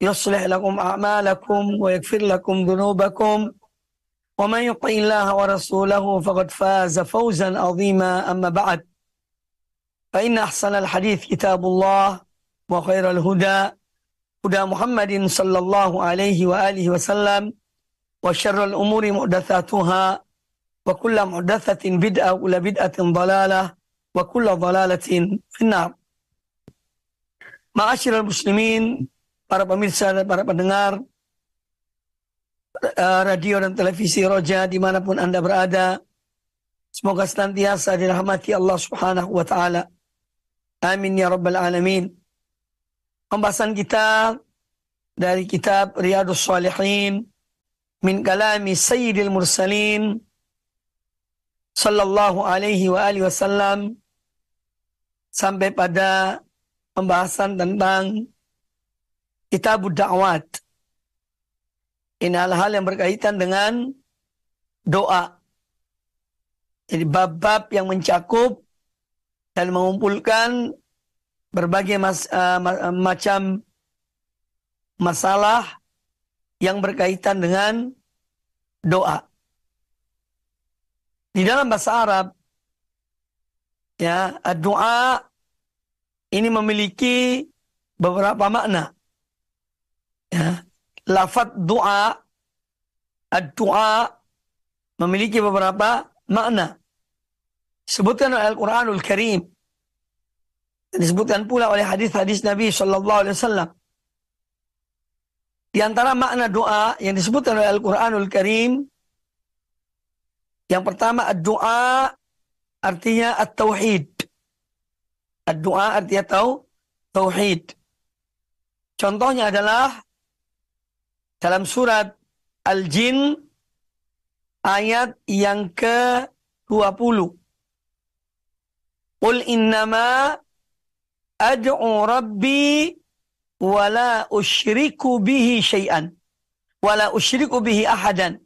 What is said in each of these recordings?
يصلح لكم أعمالكم ويغفر لكم ذنوبكم. ومن يطع الله ورسوله فقد فاز فوزا عظيما. أما بعد فإن أحسن الحديث كتاب الله وخير الهدى هدى محمد صلى الله عليه وآله وسلم وشر الأمور محدثاتها وكل محدثة بدعة وكل بدعة ضلالة وكل ضلالة في النار. Ma'asyiral muslimin, para pemirsa dan para pendengar uh, radio dan televisi Roja di mana pun Anda berada. Semoga senantiasa dirahmati Allah subhanahu wa ta'ala. Amin ya rabbal alamin. Pembahasan kita dari kitab Riyadus Salihin min kalami Sayyidil Mursalin sallallahu alaihi wa alihi wasallam sampai pada pembahasan tentang kitab da'wat. Ini hal-hal yang berkaitan dengan doa. Jadi bab-bab yang mencakup dan mengumpulkan berbagai mas, uh, macam masalah yang berkaitan dengan doa. Di dalam bahasa Arab, ya, doa ini memiliki beberapa makna. Lafat doa, doa memiliki beberapa makna. Sebutkan oleh Al-Quranul Karim. Disebutkan pula oleh hadis-hadis Nabi Sallallahu Alaihi Wasallam. Di antara makna doa yang disebutkan oleh Al-Quranul Karim, yang pertama doa artinya at-tauhid. Doa artinya tahu tauhid. Contohnya adalah dalam surat Al-Jin ayat yang ke-20. Qul innama ad'u rabbi wa la usyriku bihi syai'an wa la usyriku bihi ahadan.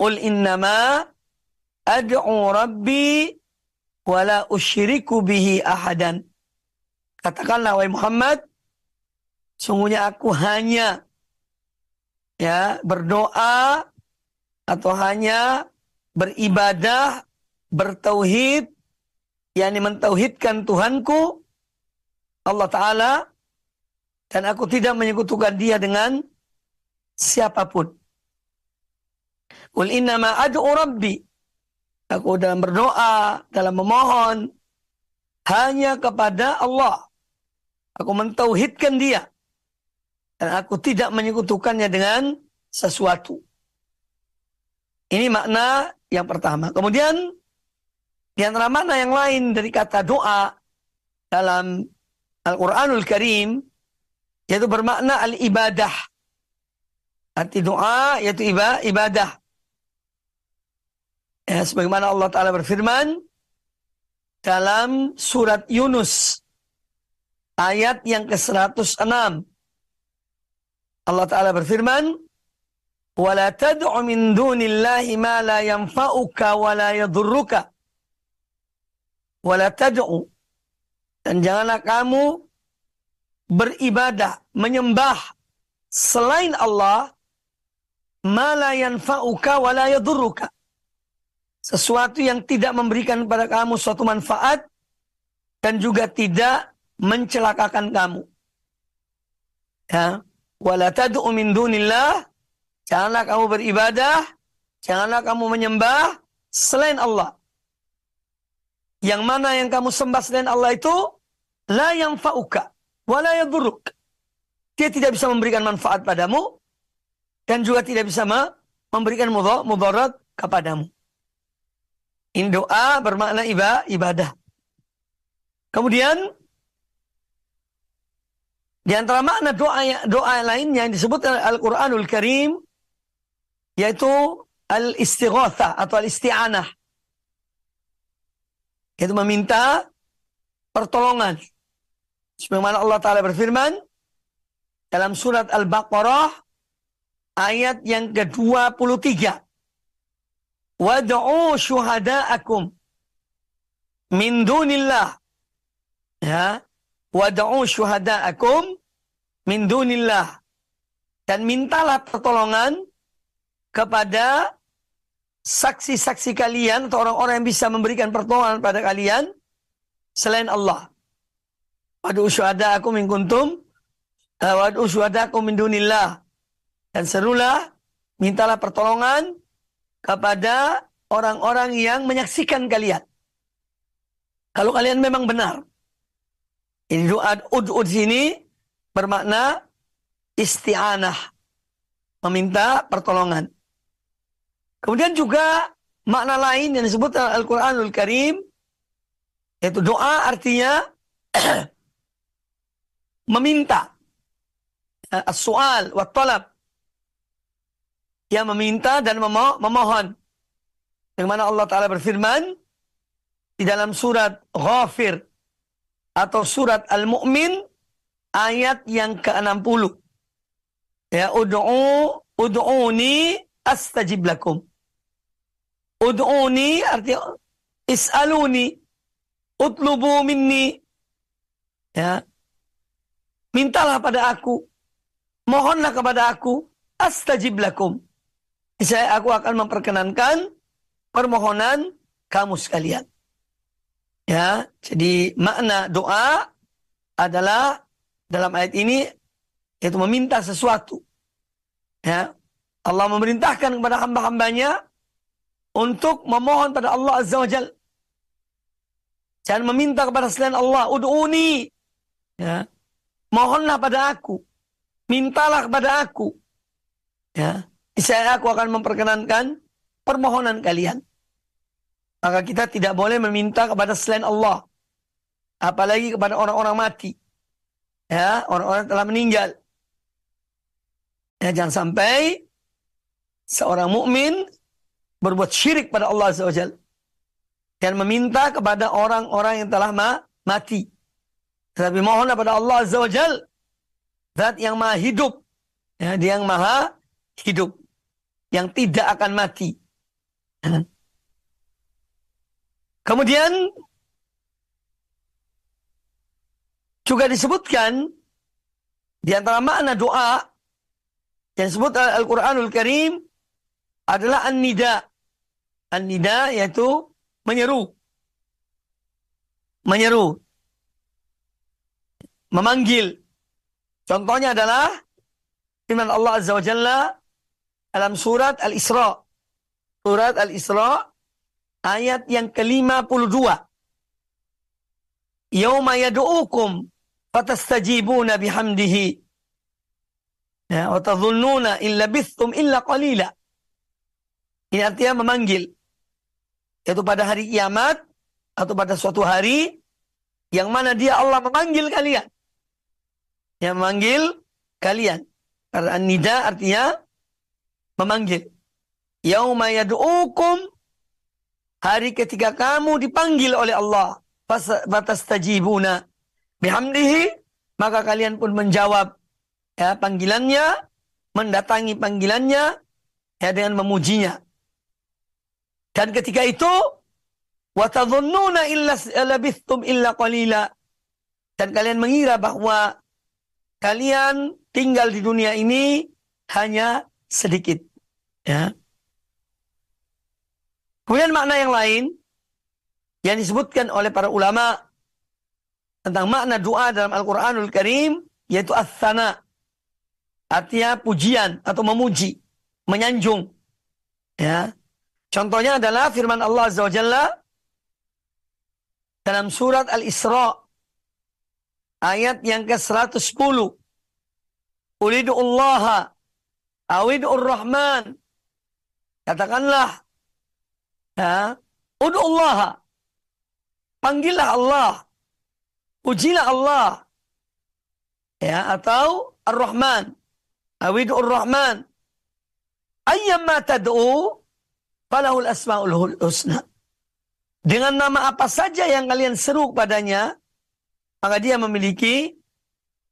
Qul innama ad'u rabbi wa la usyriku bihi ahadan. Katakanlah wahai Muhammad, sungguhnya aku hanya ya berdoa atau hanya beribadah, bertauhid, yakni mentauhidkan Tuhanku Allah taala dan aku tidak menyekutukan dia dengan siapa pun. Qul innama ad'u rabbi. Aku dalam berdoa, dalam memohon hanya kepada Allah. Aku mentauhidkan dia. Dan aku tidak menyekutukannya dengan sesuatu. Ini makna yang pertama. Kemudian, di antara makna yang lain dari kata doa dalam Al-Quranul Karim, yaitu bermakna al-ibadah. Arti doa yaitu ibadah. Ya, sebagaimana Allah Ta'ala berfirman dalam surat Yunus ayat yang ke-106. Allah Ta'ala berfirman, وَلَا تَدْعُ مِن دُونِ اللَّهِ مَا لَا يَنْفَعُكَ وَلَا يَضُرُّكَ وَلَا تَدْعُ Dan janganlah kamu beribadah, menyembah selain Allah, مَا لَا يَنْفَعُكَ وَلَا يَضُرُّكَ Sesuatu yang tidak memberikan kepada kamu suatu manfaat dan juga tidak mencelakakan kamu. Ya. wala tad'u min dunillah. Janganlah kamu beribadah. Janganlah kamu menyembah selain Allah. Yang mana yang kamu sembah selain Allah itu la yang fauka wala yadurruk dia tidak bisa memberikan manfaat padamu dan juga tidak bisa memberikan mudarat kepadamu. Ini doa bermakna ibadah. Kemudian di antara makna doa doa lain yang disebut Al-Qur'anul Karim yaitu al-istighatsah atau al-isti'anah. Yaitu meminta pertolongan. Sebagaimana Allah taala berfirman dalam surat Al-Baqarah ayat yang ke-23. Wad'u syuhada'akum min dunillah. Ya, Wada'u syuhada'akum min dunillah. Dan mintalah pertolongan kepada saksi-saksi kalian atau orang-orang yang bisa memberikan pertolongan pada kalian selain Allah. Wad'u syuhada'akum min kuntum eh, wad'u syuhada'akum min dunillah. Dan serulah mintalah pertolongan kepada orang-orang yang menyaksikan kalian. Kalau kalian memang benar ini doa ud-ud sini bermakna isti'anah. Meminta pertolongan. Kemudian juga makna lain yang disebut Al-Quranul Karim. Yaitu doa artinya meminta. As-su'al wa talab. Yang meminta dan memo memohon. Yang mana Allah Ta'ala berfirman di dalam surat Ghafir atau surat Al-Mu'min ayat yang ke-60. Ya, ud'u ud'uni astajib lakum. Ud'uni artinya is'aluni utlubu minni. Ya. Mintalah pada aku. Mohonlah kepada aku. Astajib lakum. Saya aku akan memperkenankan permohonan kamu sekalian. Ya, jadi makna doa adalah dalam ayat ini yaitu meminta sesuatu. Ya, Allah memerintahkan kepada hamba-hambanya untuk memohon pada Allah Azza wa Jal. Jangan meminta kepada selain Allah, ud'uni. Ya. Mohonlah pada aku. Mintalah kepada aku. Ya. Saya aku akan memperkenankan permohonan kalian. Maka kita tidak boleh meminta kepada selain Allah. Apalagi kepada orang-orang mati. Ya, orang-orang telah meninggal. Ya, jangan sampai seorang mukmin berbuat syirik pada Allah SWT. Dan meminta kepada orang-orang yang telah ma mati. Tetapi mohonlah pada Allah SWT. Zat yang maha hidup. Ya, dia yang maha hidup. Yang tidak akan mati. Kemudian juga disebutkan di antara makna doa yang disebut Al-Quranul Karim adalah an-nida. An-nida yaitu menyeru. Menyeru. Memanggil. Contohnya adalah firman Allah Azza wa Jalla dalam surat Al-Isra. Surat Al-Isra ayat yang ke-52. Yauma yad'ukum fatastajibuna bihamdihi. Ya, wa tadhunnuna illa bithum illa qalila. Ini artinya memanggil. Yaitu pada hari kiamat atau pada suatu hari yang mana dia Allah memanggil kalian. Yang memanggil kalian. Karena nida artinya memanggil. Yauma yad'ukum Hari ketika kamu dipanggil oleh Allah. Batas tajibuna. Bihamdihi. Maka kalian pun menjawab ya, panggilannya. Mendatangi panggilannya. Ya, dengan memujinya. Dan ketika itu. Watadhunnuna illa labithtum illa qalila. Dan kalian mengira bahwa kalian tinggal di dunia ini hanya sedikit. Ya. Kemudian makna yang lain yang disebutkan oleh para ulama tentang makna doa dalam Al-Quranul Karim yaitu as-sana. artinya pujian atau memuji, menyanjung. Ya. Contohnya adalah firman Allah Azza wa Jalla dalam surat Al-Isra ayat yang ke-110. Ulidu'ullaha awidu'ur rahman. Katakanlah ya, udu'ullaha. Panggillah Allah. Pujilah Allah. Ya, atau Ar-Rahman. Awidu'ur rahman. Ayyamma tad'u falahul asma'ul husna. Dengan nama apa saja yang kalian seru padanya, maka dia memiliki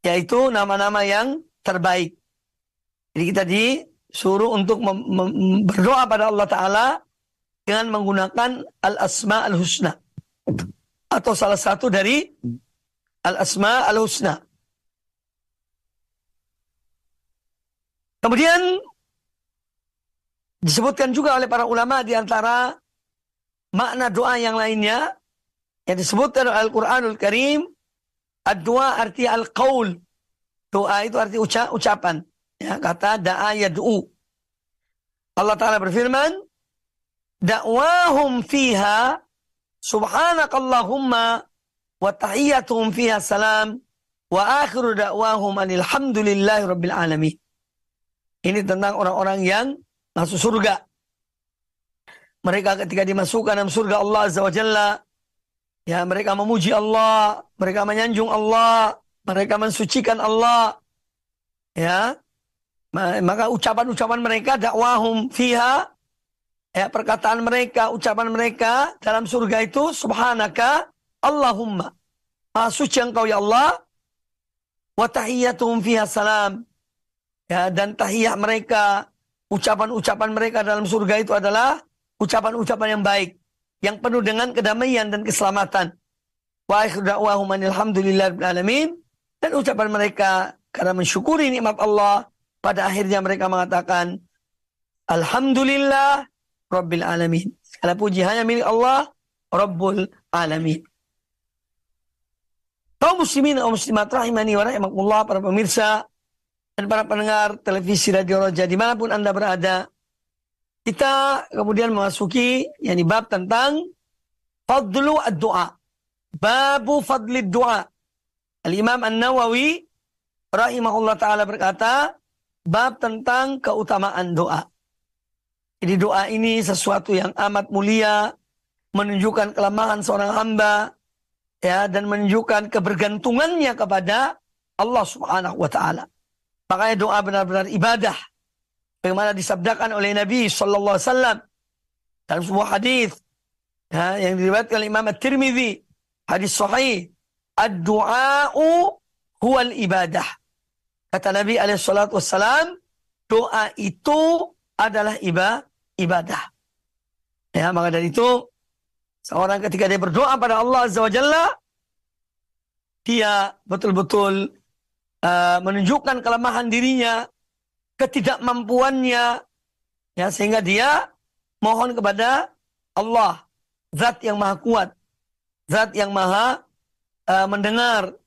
yaitu nama-nama yang terbaik. Jadi kita disuruh untuk berdoa pada Allah Ta'ala dengan menggunakan al-asma al-husna. Atau salah satu dari al-asma al-husna. Kemudian disebutkan juga oleh para ulama di antara makna doa yang lainnya yang disebutkan dalam Al-Qur'anul Karim ad-doa arti al-qaul. Doa itu arti uca ucapan. Ya, kata da'a yad'u. Allah Ta'ala berfirman, Da'wahum fiha subhanakallahumma wa tahiyyatuhum fiha salam wa akhiru da'wahum alhamdulillahi rabbil alamin. Ini tentang orang-orang yang masuk surga. Mereka ketika dimasukkan dalam surga Allah Azza wa Jalla, ya mereka memuji Allah, mereka menyanjung Allah, mereka mensucikan Allah. Ya. Maka ucapan-ucapan mereka dakwahum fiha ya perkataan mereka, ucapan mereka dalam surga itu subhanaka Allahumma. Maha suci engkau ya Allah. Wa tahiyyatuhum fiha salam. Ya, dan tahiyah mereka, ucapan-ucapan mereka dalam surga itu adalah ucapan-ucapan yang baik. Yang penuh dengan kedamaian dan keselamatan. Wa da'wahum alamin. Dan ucapan mereka karena mensyukuri nikmat Allah. Pada akhirnya mereka mengatakan, Alhamdulillah Rabbil Alamin. Segala puji hanya milik Allah, Rabbul Alamin. Kaum muslimin dan muslimat rahimani wa rahimakumullah para pemirsa dan para pendengar televisi Radio Roja di mana pun Anda berada. Kita kemudian memasuki yang bab tentang fadlu ad-doa. Babu fadli doa. Al-Imam An-Nawawi rahimahullah ta'ala berkata, bab tentang keutamaan doa. Jadi doa ini sesuatu yang amat mulia, menunjukkan kelemahan seorang hamba, ya dan menunjukkan kebergantungannya kepada Allah Subhanahu wa taala. Makanya doa benar-benar ibadah. Bagaimana disabdakan oleh Nabi Sallallahu Alaihi Wasallam dalam sebuah hadis ya, yang diriwayatkan oleh Imam At-Tirmidzi hadis sahih ad-du'a'u huwal ibadah kata Nabi alaihi doa itu adalah ibadah ibadah ya maka dari itu seorang ketika dia berdoa pada Allah azza wajalla dia betul-betul uh, menunjukkan kelemahan dirinya, ketidakmampuannya, ya sehingga dia mohon kepada Allah, Zat yang maha kuat, Zat yang maha uh, mendengar,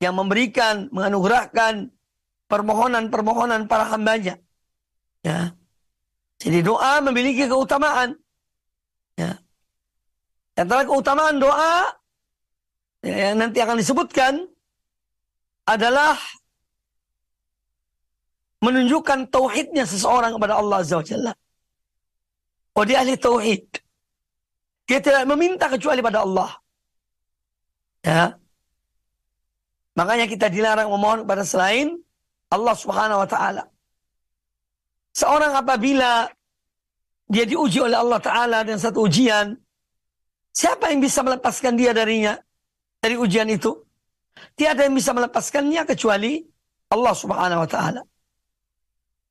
yang memberikan, menganugerahkan permohonan-permohonan para hambanya. Ya. Jadi doa memiliki keutamaan. Ya. Antara keutamaan doa ya, yang nanti akan disebutkan adalah menunjukkan tauhidnya seseorang kepada Allah Azza wa Jalla. Oh dia ahli tauhid. Dia tidak meminta kecuali pada Allah. Ya. Makanya kita dilarang memohon kepada selain Allah Subhanahu wa taala. Seorang apabila dia diuji oleh Allah taala dengan satu ujian, siapa yang bisa melepaskan dia darinya? Dari ujian itu? Tiada yang bisa melepaskannya kecuali Allah Subhanahu wa taala.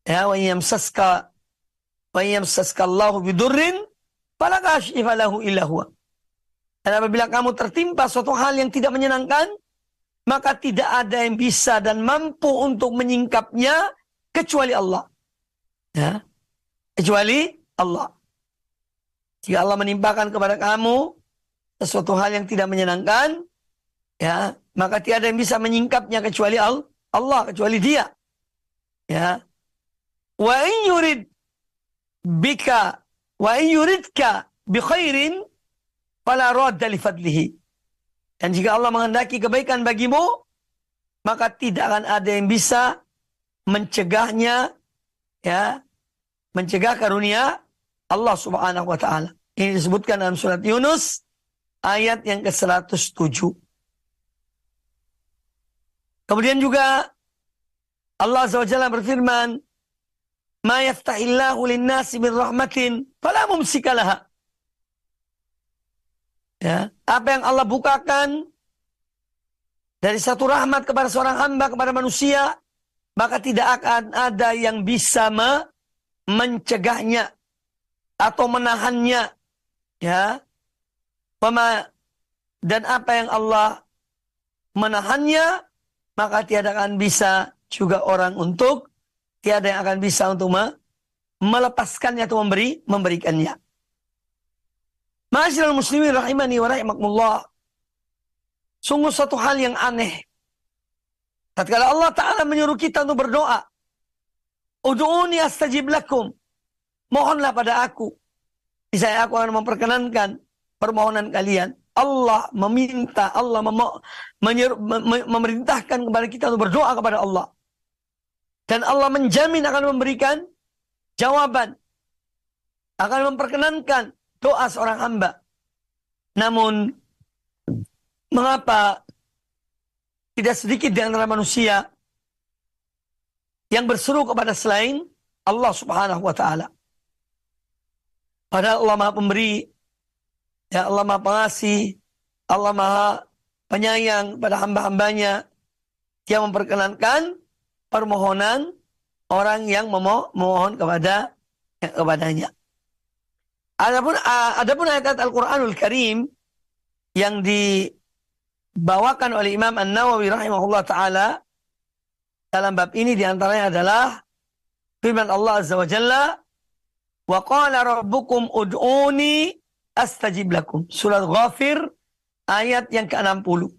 Ya wa yamsaska wa yamsaska Allah bidurrin fala kashifa illa huwa. Dan apabila kamu tertimpa suatu hal yang tidak menyenangkan, maka tidak ada yang bisa dan mampu untuk menyingkapnya kecuali Allah. Ya. Kecuali Allah. Jika Allah menimpakan kepada kamu sesuatu hal yang tidak menyenangkan, ya maka tiada yang bisa menyingkapnya kecuali Allah, kecuali Dia. Ya. Wa in yurid bika wa in yuridka bi khairin fala radda li fadlihi. Dan jika Allah menghendaki kebaikan bagimu, maka tidak akan ada yang bisa mencegahnya ya mencegah karunia Allah Subhanahu wa taala. Ini disebutkan dalam surat Yunus ayat yang ke-107. Kemudian juga Allah SWT berfirman, "Ma yaftahillahu lin-nasi min rahmatin fala mumsikalaha." Ya, apa yang Allah bukakan dari satu rahmat kepada seorang hamba kepada manusia, maka tidak akan ada yang bisa me mencegahnya atau menahannya. Ya. dan apa yang Allah menahannya maka tiada akan bisa juga orang untuk tiada yang akan bisa untuk melepaskannya atau memberi memberikannya. Masyaallah muslimin rahimani wa rahimakumullah. Sungguh satu hal yang aneh. Tatkala Allah Ta'ala menyuruh kita untuk berdoa. Udu'uni astajib lakum. Mohonlah pada aku. Saya aku akan memperkenankan permohonan kalian. Allah meminta, Allah mem menyer, mem memerintahkan kepada kita untuk berdoa kepada Allah. Dan Allah menjamin akan memberikan jawaban. Akan memperkenankan doa seorang hamba. Namun, mengapa tidak sedikit di antara manusia yang berseru kepada selain Allah subhanahu wa ta'ala. Padahal Allah maha pemberi, Ya Allah Maha Pengasih, Allah Maha Penyayang pada hamba-hambanya. Dia memperkenankan permohonan orang yang memohon kepada kepadanya. Adapun adapun ayat Al-Qur'anul Karim yang dibawakan oleh Imam An-Nawawi rahimahullah taala dalam bab ini di antaranya adalah firman Allah Azza wa Jalla wa qala rabbukum ud'uni astajib lakum. Surat Ghafir ayat yang ke-60.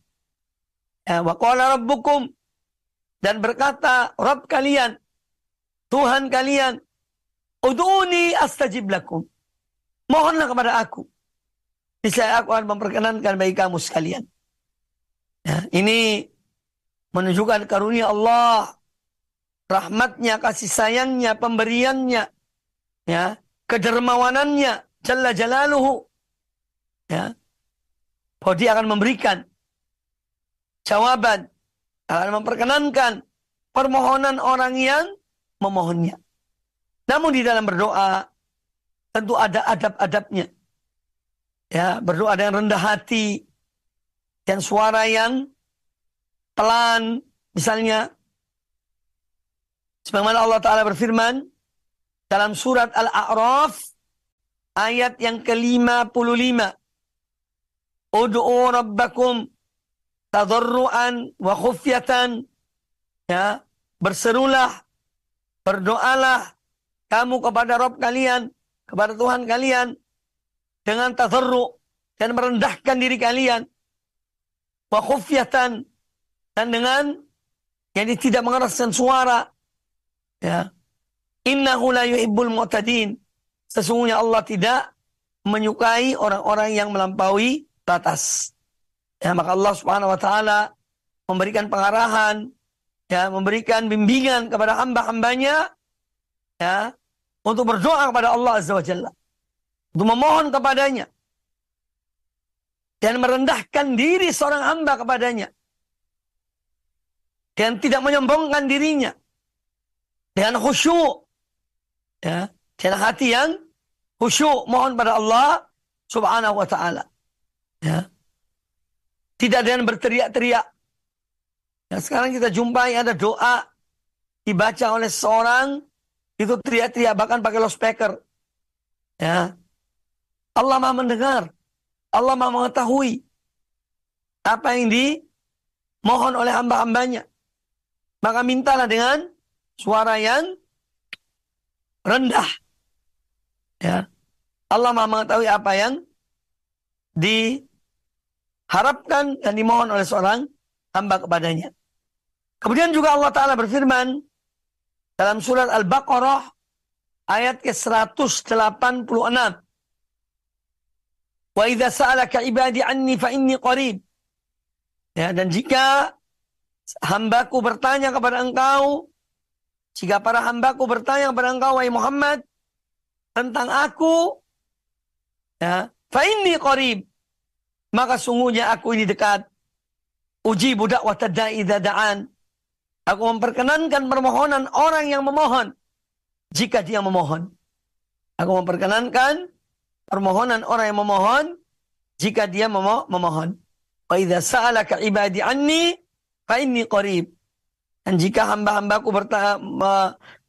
Ya, wa qala rabbukum dan berkata Rabb kalian, Tuhan kalian, ud'uni astajib lakum. Mohonlah kepada aku. Niscaya aku akan memperkenankan bagi kamu sekalian. Ya, ini menunjukkan karunia Allah, rahmatnya, kasih sayangnya, pemberiannya, ya, kedermawanannya, Jalla Jalaluhu ya bahwa dia akan memberikan jawaban akan memperkenankan permohonan orang yang memohonnya. Namun di dalam berdoa tentu ada adab-adabnya. Ya, berdoa dengan rendah hati dan suara yang pelan misalnya sebagaimana Allah taala berfirman dalam surat Al-A'raf ayat yang ke-55 Ud'u rabbakum tadarruan wa khufyatan. Ya, berserulah, berdoalah kamu kepada Rob kalian, kepada Tuhan kalian dengan tadarru dan merendahkan diri kalian. Wa khufyatan dan dengan yang tidak mengeraskan suara. Ya. Innahu la yuhibbul mu'tadin. Sesungguhnya Allah tidak menyukai orang-orang yang melampaui batas. Ya, maka Allah Subhanahu wa taala memberikan pengarahan, ya, memberikan bimbingan kepada hamba-hambanya ya, untuk berdoa kepada Allah Azza wa Jalla. Untuk memohon kepadanya. Dan merendahkan diri seorang hamba kepadanya. Dan tidak menyombongkan dirinya. Dengan khusyuk. Ya, dengan hati yang khusyuk mohon pada Allah subhanahu wa ta'ala. Ya. Tidak dengan berteriak-teriak. Ya, sekarang kita jumpai ada doa dibaca oleh seorang itu teriak-teriak bahkan pakai loudspeaker. Ya. Allah Maha mendengar. Allah Maha mengetahui apa yang dimohon oleh hamba-hambanya. Maka mintalah dengan suara yang rendah. Ya. Allah Maha mengetahui apa yang di harapkan dan dimohon oleh seorang hamba kepadanya. Kemudian juga Allah Ta'ala berfirman dalam surat Al-Baqarah ayat ke-186. Wa idza sa'alaka ibadi anni fa inni qarib. Ya, dan jika hambaku bertanya kepada engkau, jika para hambaku bertanya kepada engkau, wahai Muhammad, tentang aku, ya, fa inni qarib. Maka sungguhnya aku ini dekat. Uji budak wa tadai da'an. Aku memperkenankan permohonan orang yang memohon. Jika dia memohon. Aku memperkenankan permohonan orang yang memohon. Jika dia memo memohon. Wa idza sa'alaka ibadi anni fa inni qarib. Dan jika hamba-hambaku bertanya,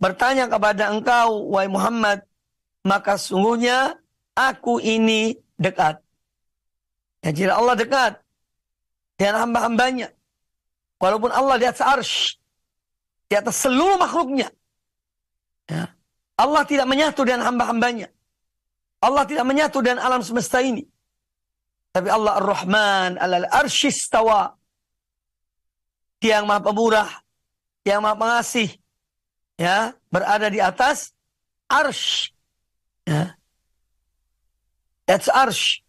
bertanya kepada engkau, wahai Muhammad, maka sungguhnya aku ini dekat. Ya, jika Allah dekat dengan hamba-hambanya. Walaupun Allah di atas arsh, di atas seluruh makhluknya. Ya. Allah tidak menyatu dengan hamba-hambanya. Allah tidak menyatu dengan alam semesta ini. Tapi Allah Ar-Rahman alal arshistawa. Yang maha pemurah, yang maha pengasih. Ya, berada di atas arsh. Ya. That's arsh.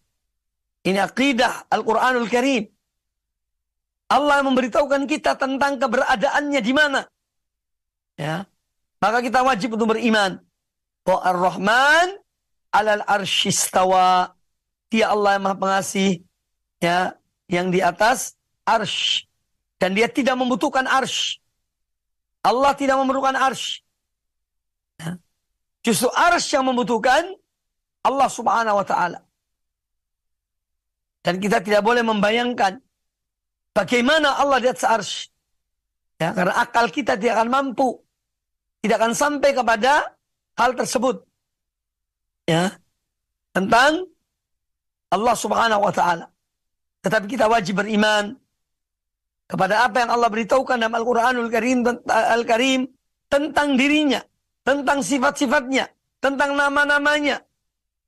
Ini aqidah Al-Quranul Karim. Allah memberitahukan kita tentang keberadaannya di mana. Ya. Maka kita wajib untuk beriman. Bahwa Ar-Rahman alal arshistawa. Dia Allah yang maha pengasih. Ya, yang di atas arsh. Dan dia tidak membutuhkan arsh. Allah tidak memerlukan arsh. Ya. Justru arsh yang membutuhkan Allah subhanahu wa ta'ala. Dan kita tidak boleh membayangkan bagaimana Allah di atas arsh. Ya, karena akal kita tidak akan mampu. Tidak akan sampai kepada hal tersebut. Ya. Tentang Allah subhanahu wa ta'ala. Tetapi kita wajib beriman kepada apa yang Allah beritahukan dalam Al-Quranul Karim, Al-Karim tentang dirinya, tentang sifat-sifatnya, tentang nama-namanya.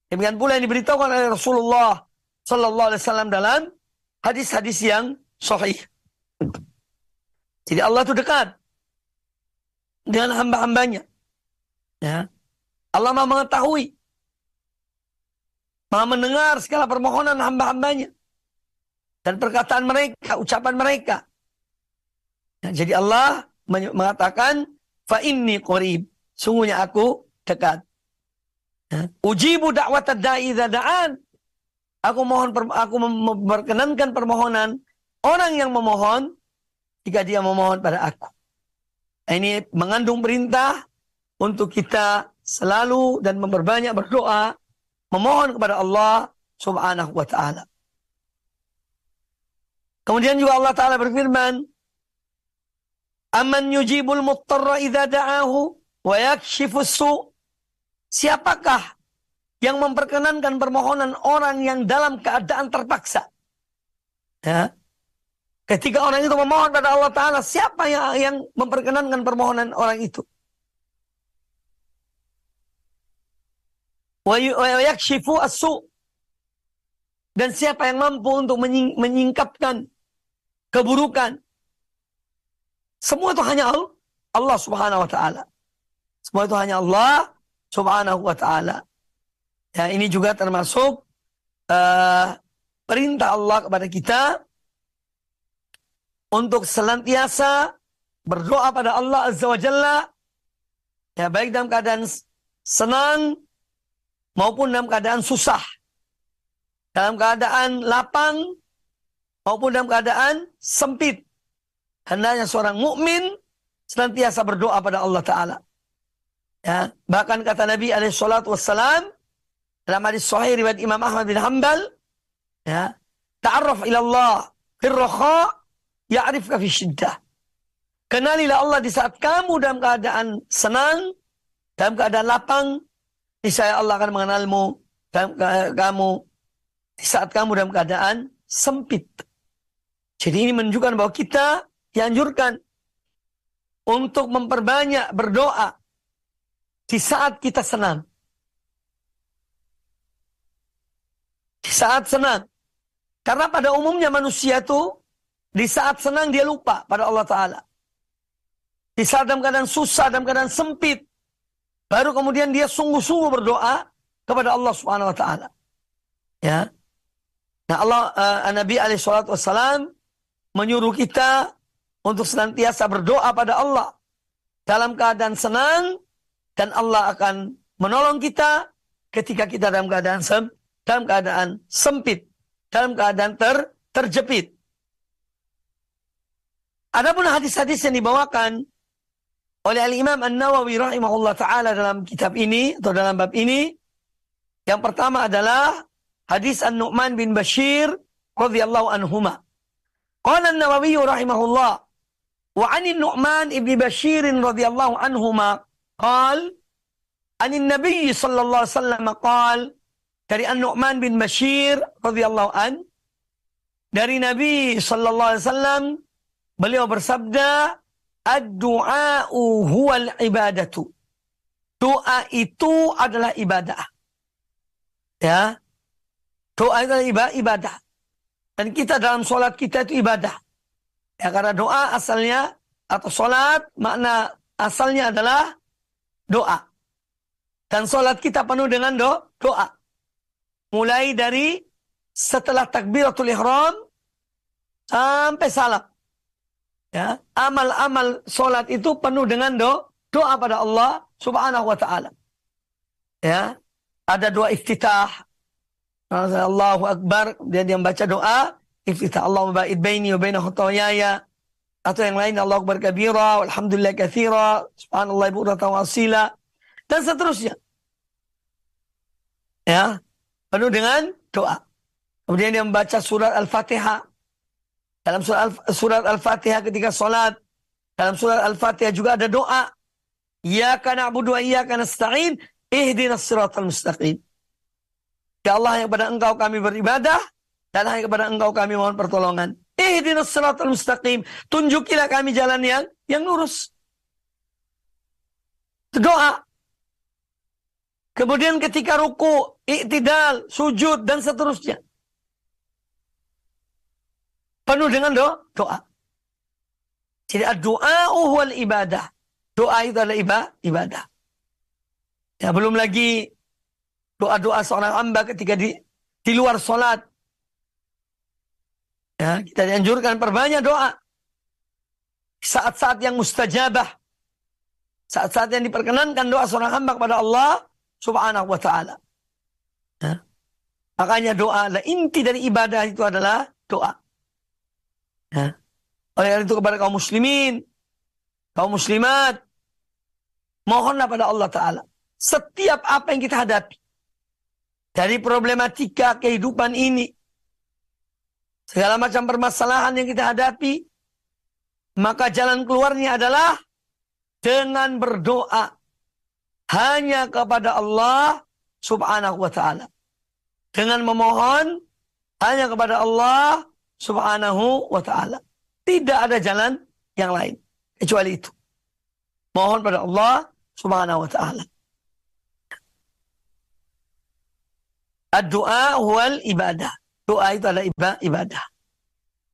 Demikian pula yang diberitahukan oleh Rasulullah Sallallahu Alaihi Wasallam dalam hadis-hadis yang sahih. Jadi Allah itu dekat dengan hamba-hambanya. Ya. Allah mengetahui Maha mendengar segala permohonan hamba-hambanya. Dan perkataan mereka, ucapan mereka. Ya, jadi Allah mengatakan, Fa inni qorib. Sungguhnya aku dekat. Ya. Ujibu dakwat da'i da'an. Aku mohon aku memperkenankan permohonan orang yang memohon jika dia memohon pada aku. Ini mengandung perintah untuk kita selalu dan memperbanyak berdoa memohon kepada Allah Subhanahu wa taala. Kemudian juga Allah taala berfirman, "Amman yujibul muttarra idza da'ahu wa yakshifus su?" Siapakah yang memperkenankan permohonan orang yang dalam keadaan terpaksa? Ya. Ketika orang itu memohon pada Allah Ta'ala, siapa yang, yang memperkenankan permohonan orang itu? Yakshifu asu. Dan siapa yang mampu untuk menying, menyingkapkan keburukan. Semua itu hanya Allah, Allah subhanahu wa ta'ala. Semua itu hanya Allah subhanahu wa ta'ala. Ya, ini juga termasuk uh, perintah Allah kepada kita untuk senantiasa berdoa pada Allah Azza wa Jalla ya baik dalam keadaan senang maupun dalam keadaan susah. Dalam keadaan lapang maupun dalam keadaan sempit. Hendaknya seorang mukmin senantiasa berdoa pada Allah Ta'ala. Ya, bahkan kata Nabi alaihi salatu wassalam dalam hadis sahih riwayat Imam Ahmad bin Hanbal ya ta'arraf ila Allah fil raha ya'rifka fi syiddah kenalilah Allah di saat kamu dalam keadaan senang dalam keadaan lapang Niscaya Allah akan mengenalmu kamu di saat kamu dalam keadaan sempit. Jadi ini menunjukkan bahwa kita dianjurkan untuk memperbanyak berdoa di saat kita senang. Di saat senang. Karena pada umumnya manusia itu di saat senang dia lupa pada Allah Ta'ala. di saat dalam keadaan susah, dalam keadaan sempit, baru kemudian dia sungguh-sungguh berdoa kepada Allah Subhanahu wa taala. Ya. Nah, Allah uh, Nabi alaihi salatu wassalam menyuruh kita untuk senantiasa berdoa pada Allah dalam keadaan senang dan Allah akan menolong kita ketika kita dalam keadaan sem dalam keadaan sempit, dalam keadaan ter terjepit. Adapun hadis-hadis yang dibawakan oleh Al-Imam An-Nawawi rahimahullah taala dalam kitab ini atau dalam bab ini yang pertama adalah hadis An-Nu'man bin Bashir radhiyallahu anhuma. Qala An-Nawawi rahimahullah wa 'an An-Nu'man ibn Bashir radhiyallahu anhuma qal an Nabi sallallahu alaihi wasallam qal dari An-Nu'man bin Bashir radhiyallahu an dari Nabi sallallahu alaihi wasallam Beliau bersabda, Ad-du'a'u huwal ibadatu. Doa itu adalah ibadah. Ya. Doa itu adalah ibadah. Dan kita dalam sholat kita itu ibadah. Ya, karena doa asalnya atau sholat makna asalnya adalah doa. Dan sholat kita penuh dengan do, doa. Mulai dari setelah takbiratul ihram sampai salam. Ya, amal-amal solat itu penuh dengan do, doa pada Allah Subhanahu wa taala. Ya. Ada doa iftitah. Allahu Akbar, dia dia membaca doa iftitah Allah ba'id baini wa baina khutayaya atau yang lain Allah Akbar kabira walhamdulillah katsira subhanallah bukratan wa asila dan seterusnya. Ya. Penuh dengan doa. Kemudian dia membaca surat Al-Fatihah dalam surat Al-Fatihah ketika sholat. Dalam surat Al-Fatihah juga ada doa. Ya kana abudu wa iya kana sta'in. Ihdinas siratal mustaqim. Ya Allah yang kepada engkau kami beribadah. Dan hanya kepada engkau kami mohon pertolongan. Ihdinas siratal mustaqim. Tunjukilah kami jalan yang yang lurus. Doa. Kemudian ketika ruku, iktidal, sujud, dan seterusnya. Penuh dengan do doa. Jadi doa wal ibadah. Doa itu adalah ibadah. Ya, belum lagi doa-doa seorang hamba ketika di di luar sholat. Ya, kita dianjurkan perbanyak doa. Saat-saat yang mustajabah. Saat-saat yang diperkenankan doa seorang hamba kepada Allah subhanahu wa ta'ala. Ya. Makanya doa, inti dari ibadah itu adalah doa. Ya. Oleh itu kepada kaum muslimin, kaum muslimat, mohonlah pada Allah Ta'ala. Setiap apa yang kita hadapi, dari problematika kehidupan ini, segala macam permasalahan yang kita hadapi, maka jalan keluarnya adalah dengan berdoa hanya kepada Allah subhanahu wa ta'ala. Dengan memohon hanya kepada Allah subhanahu wa ta'ala. Tidak ada jalan yang lain. Kecuali itu. Mohon pada Allah subhanahu wa ta'ala. Doa wal ibadah. Doa itu adalah ibadah.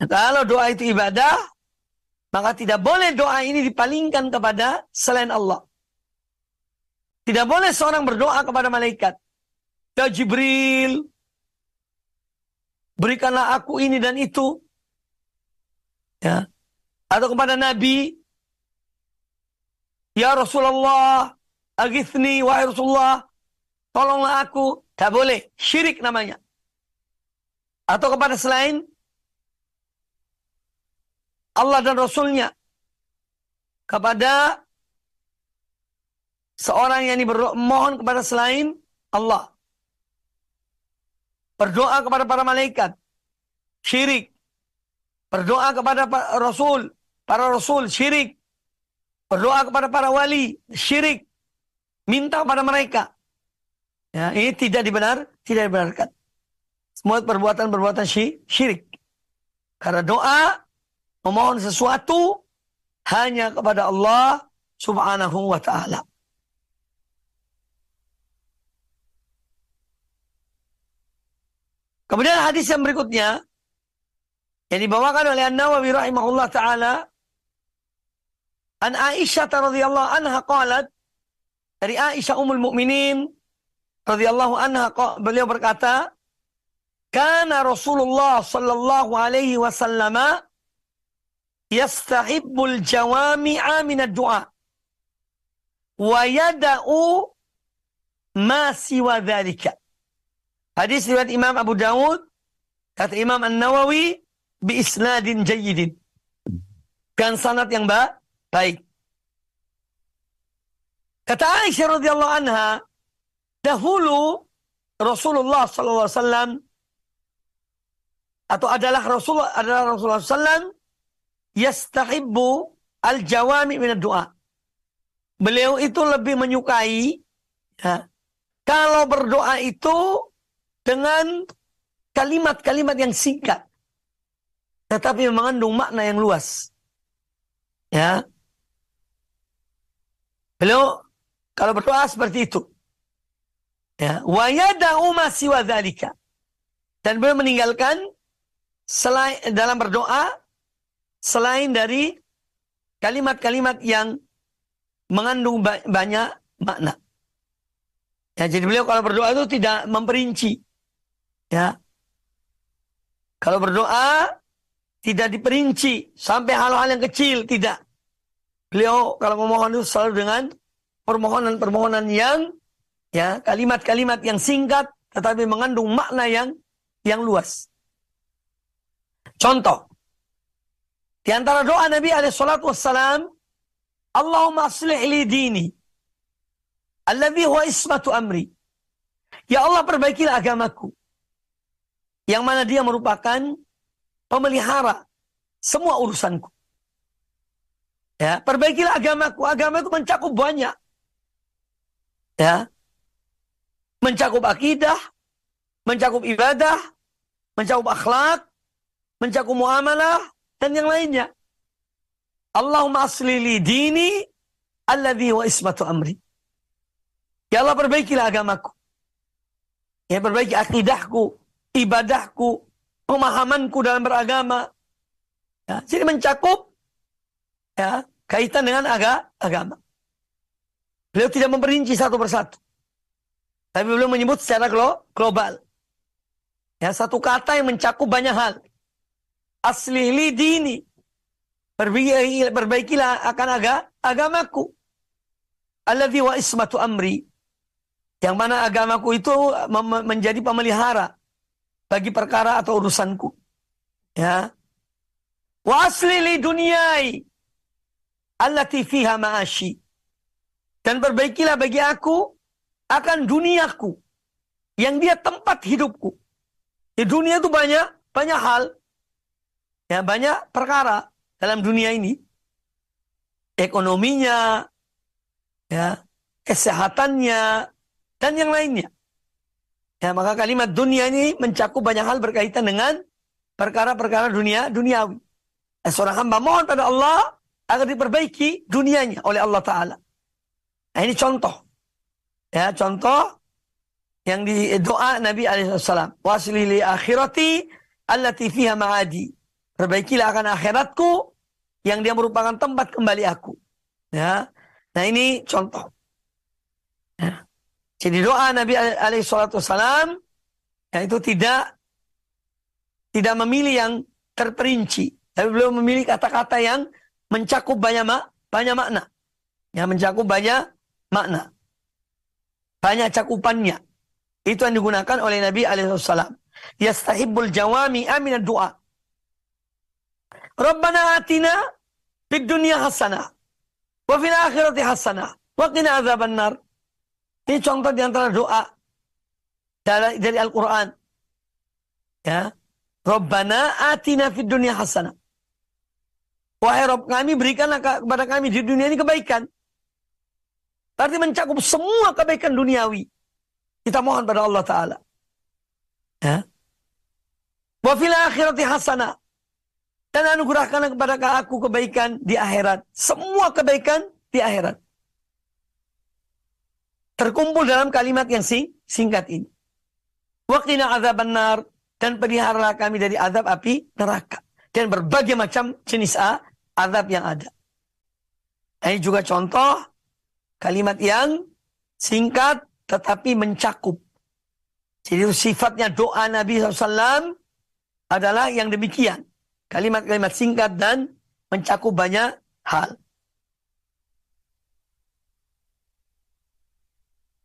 Nah, kalau doa itu ibadah, maka tidak boleh doa ini dipalingkan kepada selain Allah. Tidak boleh seorang berdoa kepada malaikat. Ya Jibril, berikanlah aku ini dan itu. Ya. Atau kepada Nabi, Ya Rasulullah, agithni wahai Rasulullah, tolonglah aku. Tak boleh, syirik namanya. Atau kepada selain Allah dan Rasulnya. Kepada seorang yang mohon kepada selain Allah. Berdoa kepada para malaikat. Syirik. Berdoa kepada Rasul. Para Rasul. Syirik. Berdoa kepada para wali. Syirik. Minta kepada mereka. Ya, ini tidak dibenar, tidak dibenarkan. Semua perbuatan-perbuatan syirik. Karena doa memohon sesuatu hanya kepada Allah subhanahu wa ta'ala. Kemudian hadis yang berikutnya yang dibawakan oleh An-Nawawi rahimahullah taala An Aisyah radhiyallahu anha qalat dari Aisyah Ummul Mukminin radhiyallahu anha beliau berkata, "Kana Rasulullah sallallahu alaihi wasallam yastahibbul jawami'a min ad-du'a wa yada'u ma siwa dzalika." Hadis riwayat Imam Abu Dawud kata Imam An-Nawawi bi isnadin jayyidin. Dan sanad yang ba baik. Kata Aisyah radhiyallahu anha, dahulu Rasulullah sallallahu alaihi wasallam atau adalah Rasulullah adalah Rasulullah sallam yastahibbu al-jawami min doa. Beliau itu lebih menyukai ya, kalau berdoa itu dengan kalimat-kalimat yang singkat tetapi mengandung makna yang luas. Ya. Beliau kalau berdoa seperti itu. Ya, wa siwa dzalika. Dan beliau meninggalkan selain dalam berdoa selain dari kalimat-kalimat yang mengandung banyak makna. Ya, jadi beliau kalau berdoa itu tidak memperinci. Ya. Kalau berdoa tidak diperinci sampai hal-hal yang kecil, tidak. Beliau kalau memohon itu selalu dengan permohonan-permohonan yang ya kalimat-kalimat yang singkat tetapi mengandung makna yang yang luas. Contoh di antara doa Nabi alaihi salatu wassalam, Allahumma aslih li dini alladhi huwa ismatu amri. Ya Allah perbaikilah agamaku yang mana dia merupakan pemelihara semua urusanku. Ya, perbaikilah agamaku. Agama itu mencakup banyak. Ya. Mencakup akidah, mencakup ibadah, mencakup akhlak, mencakup muamalah dan yang lainnya. Allahumma aslili dini alladhi wa ismatu amri. Ya Allah perbaikilah agamaku. Ya perbaiki akidahku, ibadahku, pemahamanku dalam beragama. Ya, jadi mencakup ya kaitan dengan aga, agama. Beliau tidak memperinci satu persatu. Tapi beliau menyebut secara global. Ya, satu kata yang mencakup banyak hal. Asli li dini. Perbaiki, perbaikilah akan aga, agamaku. Alladhi wa ismatu amri. Yang mana agamaku itu menjadi pemelihara bagi perkara atau urusanku. Ya. Wa asli li dunyai allati fiha ma'ashi. Dan perbaikilah bagi aku akan duniaku yang dia tempat hidupku. Di dunia itu banyak banyak hal. Ya, banyak perkara dalam dunia ini. Ekonominya, ya, kesehatannya dan yang lainnya. Ya, maka kalimat dunia ini mencakup banyak hal berkaitan dengan perkara-perkara dunia duniawi. Eh, seorang hamba mohon pada Allah agar diperbaiki dunianya oleh Allah Ta'ala. Nah ini contoh. Ya, contoh yang di doa Nabi Alaihissalam. Wasli li akhirati allati fiha ma'adi. Perbaikilah akan akhiratku yang dia merupakan tempat kembali aku. Ya. Nah ini contoh. Ya. Jadi doa Nabi alaihi salatu wasalam ya itu tidak tidak memilih yang terperinci, tapi beliau memilih kata-kata yang mencakup banyak mak banyak makna. Yang mencakup banyak makna. Banyak cakupannya. Itu yang digunakan oleh Nabi alaihi wasallam. Yastahibbul jawami amin doa. Rabbana atina fid dunya hasanah wa fil akhirati hasanah wa qina adzaban nar. Ini contoh di antara doa dari, dari Al-Quran. Ya. Rabbana atina fid dunya hasanah. Wahai Rabb kami berikanlah kepada kami di dunia ini kebaikan. Berarti mencakup semua kebaikan duniawi. Kita mohon pada Allah Ta'ala. Ya. Wa fil akhirati hasanah. Dan anugerahkanlah kepada aku kebaikan di akhirat. Semua kebaikan di akhirat terkumpul dalam kalimat yang sing, singkat ini. Waqina azab benar dan peliharalah kami dari azab api neraka dan berbagai macam jenis azab yang ada. Ini juga contoh kalimat yang singkat tetapi mencakup. Jadi sifatnya doa Nabi SAW adalah yang demikian. Kalimat-kalimat singkat dan mencakup banyak hal.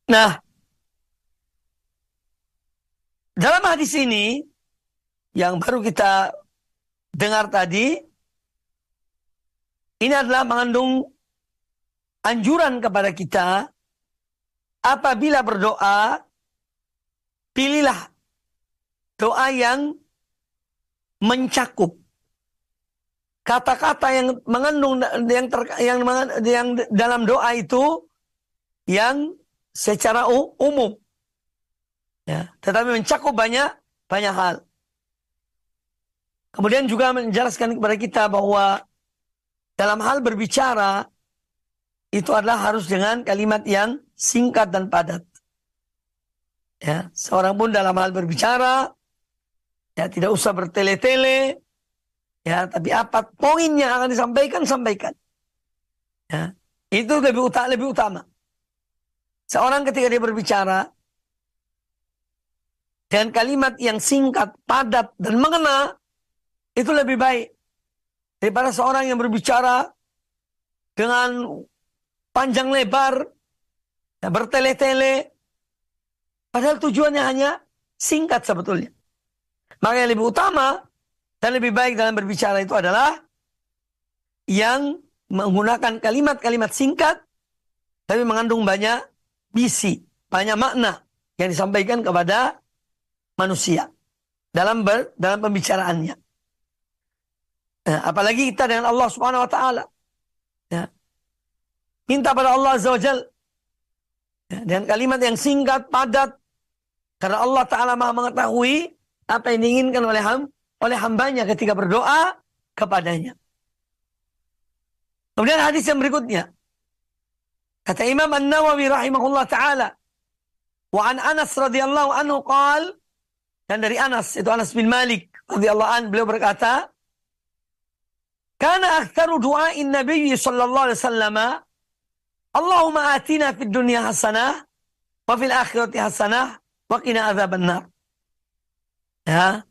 Nah, dalam hadis ini yang baru kita dengar tadi, ini adalah mengandung anjuran kepada kita apabila berdoa pilihlah doa yang mencakup. Kata-kata yang mengandung yang ter, yang yang dalam doa itu yang secara umum ya tetapi mencakup banyak banyak hal kemudian juga menjelaskan kepada kita bahwa dalam hal berbicara itu adalah harus dengan kalimat yang singkat dan padat. Ya, seorang pun dalam hal berbicara ya tidak usah bertele-tele ya, tapi apa poin yang akan disampaikan sampaikan. Ya, itu lebih utama lebih utama. Seorang ketika dia berbicara dengan kalimat yang singkat, padat dan mengena itu lebih baik daripada seorang yang berbicara dengan panjang lebar, bertele-tele. Padahal tujuannya hanya singkat sebetulnya. Maka yang lebih utama dan lebih baik dalam berbicara itu adalah yang menggunakan kalimat-kalimat singkat tapi mengandung banyak bisi, banyak makna yang disampaikan kepada manusia dalam ber, dalam pembicaraannya. Nah, apalagi kita dengan Allah Subhanahu wa taala. Ya. Minta pada Allah Azza wa. Ya, dengan kalimat yang singkat, padat. Karena Allah Ta'ala maha mengetahui apa yang diinginkan oleh, ham, oleh hambanya ketika berdoa kepadanya. Kemudian hadis yang berikutnya. Kata Imam An-Nawawi rahimahullah ta'ala. Wa an Anas radhiyallahu anhu qal. Dan dari Anas, itu Anas bin Malik radhiyallahu anhu beliau berkata, Kana aktsaru du'ain Nabi sallallahu alaihi wasallam Allahumma atina fid dunya hasanah wa fil akhirati hasanah wa qina adzabannar. Ya.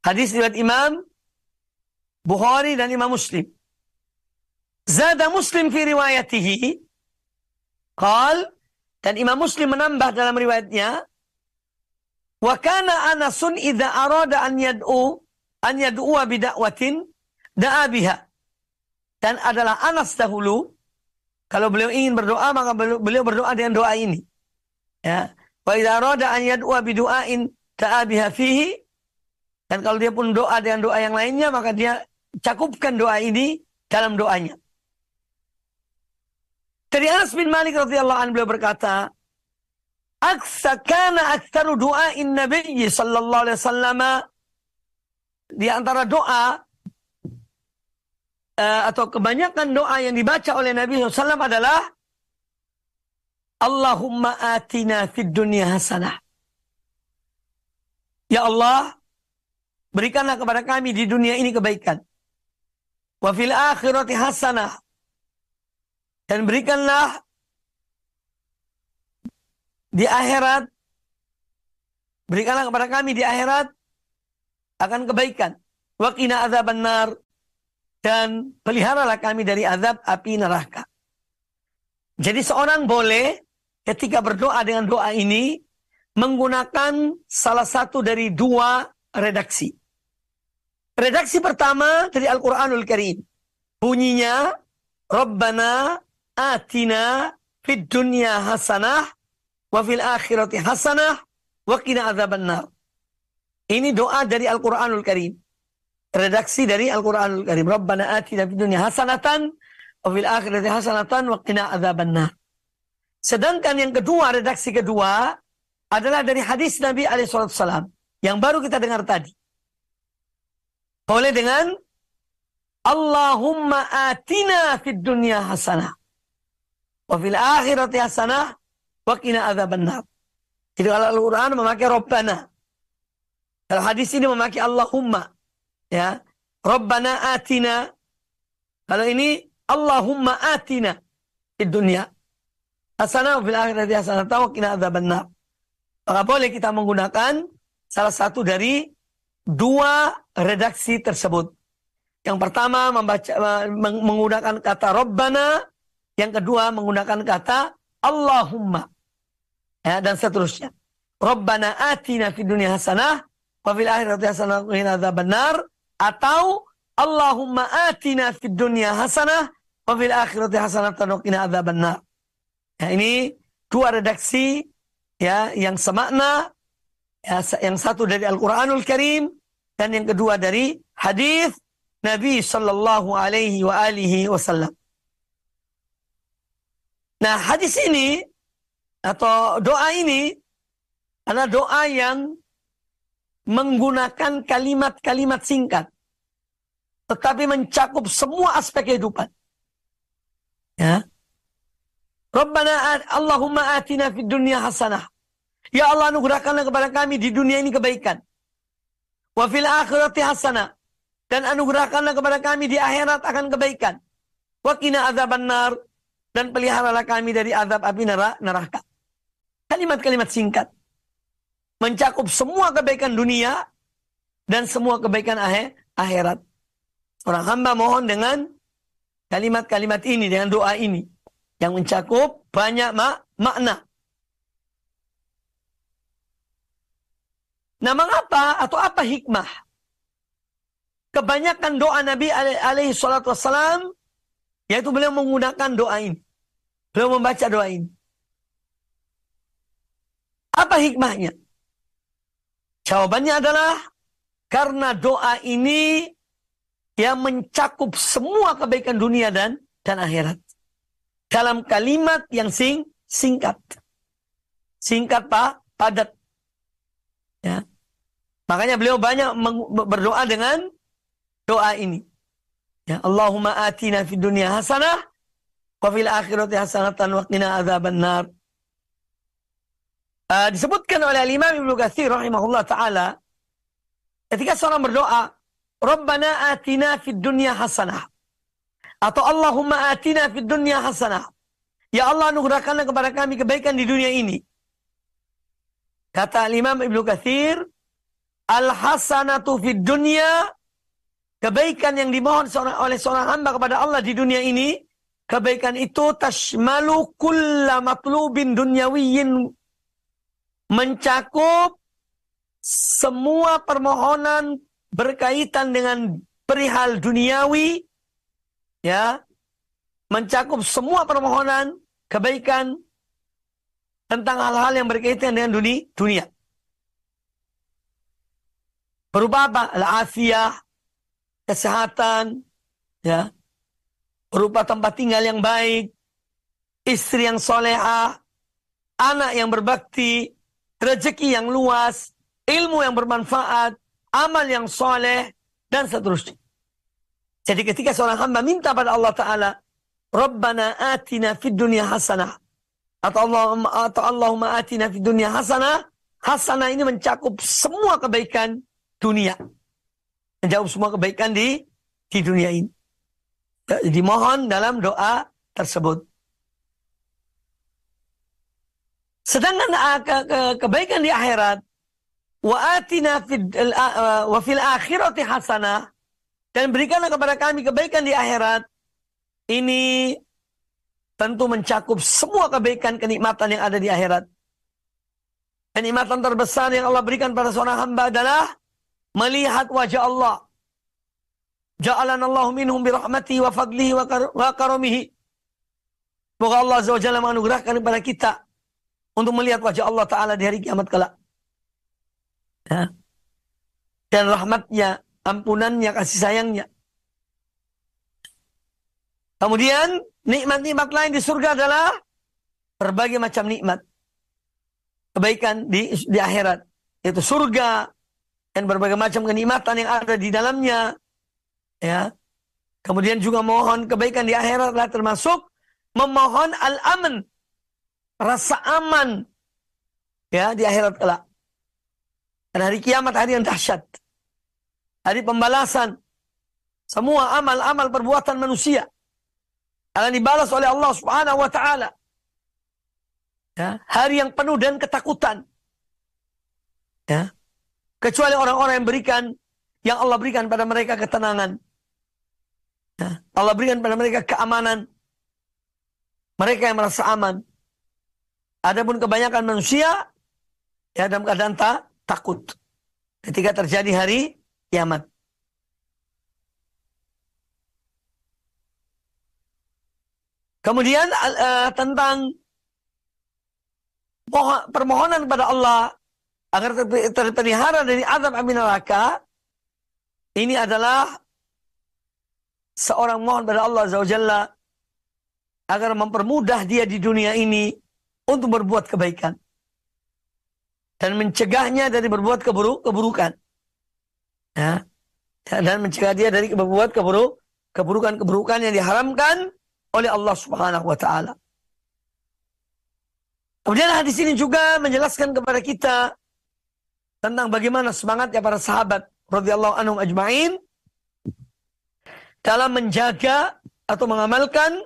Hadis riwayat Imam Bukhari dan Imam Muslim. Zada Muslim fi riwayatihi qal dan Imam Muslim menambah dalam riwayatnya wa kana Anasun idza arada an yad'u an yad'u bi da'watin da'a biha dan adalah Anas dahulu kalau beliau ingin berdoa maka beliau berdoa dengan doa ini. Ya. Wa idza arada an yad'a bi du'ain ta'a biha fihi dan kalau dia pun doa dengan doa yang lainnya maka dia cakupkan doa ini dalam doanya. Dari Anas bin Malik radhiyallahu anhu beliau berkata, "Aksa kana aktsaru du'ain Nabi sallallahu alaihi wasallam" di antara doa uh, atau kebanyakan doa yang dibaca oleh Nabi SAW adalah Allahumma atina fid dunya hasanah. Ya Allah, berikanlah kepada kami di dunia ini kebaikan. Wa fil akhirati hasanah. Dan berikanlah di akhirat berikanlah kepada kami di akhirat akan kebaikan. Wa qina adzabannar dan peliharalah kami dari azab api neraka. Jadi seorang boleh ketika berdoa dengan doa ini menggunakan salah satu dari dua redaksi. Redaksi pertama dari Al-Quranul Karim. Bunyinya, Rabbana atina fid dunya hasanah wa fil akhirati hasanah wa qina adzabannar. Ini doa dari Al-Quranul Karim redaksi dari Al-Quranul Karim. Rabbana atina fid dunya hasanatan wa fil akhirati hasanatan wa qina adzabannar. Sedangkan yang kedua, redaksi kedua adalah dari hadis Nabi alaihissalam yang baru kita dengar tadi. Boleh dengan Allahumma atina fid dunya hasanah wa fil akhirati hasanah wa qina adzabannar. Jadi kalau Al-Quran memakai Rabbana. Kalau hadis ini memakai Allahumma. Ya. Rabbana atina. Kalau ini Allahumma atina di dunia hasanah fil akhirati hasanah wa qina adzabannar. Maka boleh kita menggunakan salah satu dari dua redaksi tersebut. Yang pertama membaca menggunakan kata Rabbana, yang kedua menggunakan kata Allahumma. Ya, dan seterusnya. Rabbana atina fid dunya hasanah wa fil akhirati hasanah wa qina adzabannar atau Allahumma atina fid dunya hasanah wa fil akhirati hasanah wa qina adzabannar. Ya, ini dua redaksi ya yang semakna ya, yang satu dari Al-Qur'anul Karim dan yang kedua dari hadis Nabi sallallahu alaihi wa alihi wasallam. Nah, hadis ini atau doa ini adalah doa yang menggunakan kalimat-kalimat singkat tetapi mencakup semua aspek kehidupan. Ya. Rabbana Allahumma atina fid dunya hasanah. Ya Allah anugerahkanlah kepada kami di dunia ini kebaikan. Wa fil akhirati hasanah. Dan anugerahkanlah kepada kami di akhirat akan kebaikan. Wa qina azaban nar. Dan peliharalah kami dari azab api neraka. Kalimat-kalimat singkat. Mencakup semua kebaikan dunia dan semua kebaikan akhirat. Orang hamba mohon dengan kalimat-kalimat ini, dengan doa ini. Yang mencakup banyak mak makna. Nah mengapa atau apa hikmah? Kebanyakan doa Nabi alaihi salatu wassalam yaitu beliau menggunakan doa ini. Beliau membaca doa ini. Apa hikmahnya? Jawabannya adalah karena doa ini yang mencakup semua kebaikan dunia dan dan akhirat. Dalam kalimat yang sing singkat. Singkat Pak, padat. Ya. Makanya beliau banyak berdoa dengan doa ini. Ya, Allahumma atina fid dunya hasanah wa fil akhirati hasanatan wa qina adzabannar. Uh, disebutkan oleh Imam Ibnu Katsir rahimahullah taala ketika seorang berdoa, Rabbana atina fid dunya hasanah. Atau Allahumma atina fid dunya hasanah. Ya Allah anugerahkanlah kepada kami kebaikan di dunia ini. Kata Imam Ibnu Katsir, Al-hasanatu fid dunya kebaikan yang dimohon seorang, oleh seorang hamba kepada Allah di dunia ini, kebaikan itu tashmalu kulla matlubin dunyawiyyin. Mencakup semua permohonan berkaitan dengan perihal duniawi ya. Mencakup semua permohonan kebaikan tentang hal-hal yang berkaitan dengan dunia dunia. Berupa apa? Al-afiyah, kesehatan, ya. Berupa tempat tinggal yang baik, istri yang soleha, anak yang berbakti, rezeki yang luas, ilmu yang bermanfaat, amal yang soleh, dan seterusnya. Jadi ketika seorang hamba minta pada Allah Ta'ala, Rabbana atina fid dunya hasanah. Atau Allahumma, atau Allahumma atina fid dunya hasanah. Hasanah ini mencakup semua kebaikan dunia. Menjawab semua kebaikan di di dunia ini. Dimohon dalam doa tersebut. Sedangkan uh, ke, ke, kebaikan di akhirat wa atina fid uh, wa fil akhirati hasanah dan berikanlah kepada kami kebaikan di akhirat ini tentu mencakup semua kebaikan kenikmatan yang ada di akhirat. Kenikmatan terbesar yang Allah berikan pada seorang hamba adalah melihat wajah Allah. Ja'alan Allah minhum birahmati wa fadlihi wa karamihi. Semoga Allah Azza wa menganugerahkan kepada kita untuk melihat wajah Allah Ta'ala di hari kiamat kelak. Ya. Dan rahmatnya, ampunannya, kasih sayangnya. Kemudian nikmat-nikmat lain di surga adalah berbagai macam nikmat. Kebaikan di, di akhirat. Yaitu surga, dan berbagai macam kenikmatan yang ada di dalamnya. Ya. Kemudian juga mohon kebaikan di akhirat adalah termasuk memohon al-aman, rasa aman ya di akhirat kelak. Dan hari kiamat hari yang dahsyat. Hari pembalasan semua amal-amal perbuatan manusia. akan dibalas oleh Allah Subhanahu wa taala. Ya, hari yang penuh dan ketakutan. Ya. Kecuali orang-orang yang berikan yang Allah berikan pada mereka ketenangan. Ya. Allah berikan pada mereka keamanan. Mereka yang merasa aman. Adapun kebanyakan manusia ya dalam keadaan tak takut ketika terjadi hari kiamat. Kemudian uh, tentang permohonan kepada Allah agar terpelihara dari azab api neraka ini adalah seorang mohon pada Allah Azza agar mempermudah dia di dunia ini untuk berbuat kebaikan dan mencegahnya dari berbuat keburuk, keburukan. Ya. Dan mencegah dia dari berbuat keburuk, keburukan-keburukan yang diharamkan oleh Allah Subhanahu wa taala. Kemudian hadis ini juga menjelaskan kepada kita tentang bagaimana semangatnya para sahabat radhiyallahu anhum ajmain dalam menjaga atau mengamalkan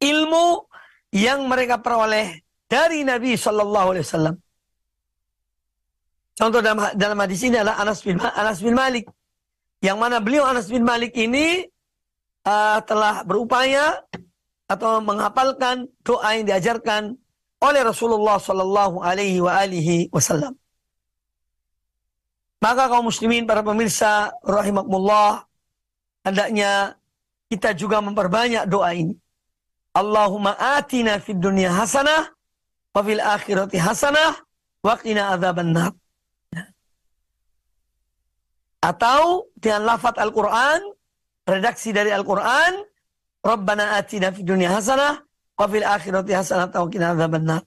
ilmu yang mereka peroleh dari Nabi Shallallahu Alaihi Wasallam. Contoh dalam, dalam hadis ini adalah Anas bin, Anas bin Malik. Yang mana beliau Anas bin Malik ini uh, telah berupaya atau menghafalkan doa yang diajarkan oleh Rasulullah Sallallahu Alaihi Wasallam. Maka kaum muslimin para pemirsa rahimakumullah hendaknya kita juga memperbanyak doa ini. Allahumma atina fid dunya hasanah wa fil akhirati hasanah wa qina adzaban nar. Atau dengan lafaz Al-Quran, redaksi dari Al-Quran, Rabbana atina fid dunya hasanah, wa fil akhirati hasanah wa qina adzabannar.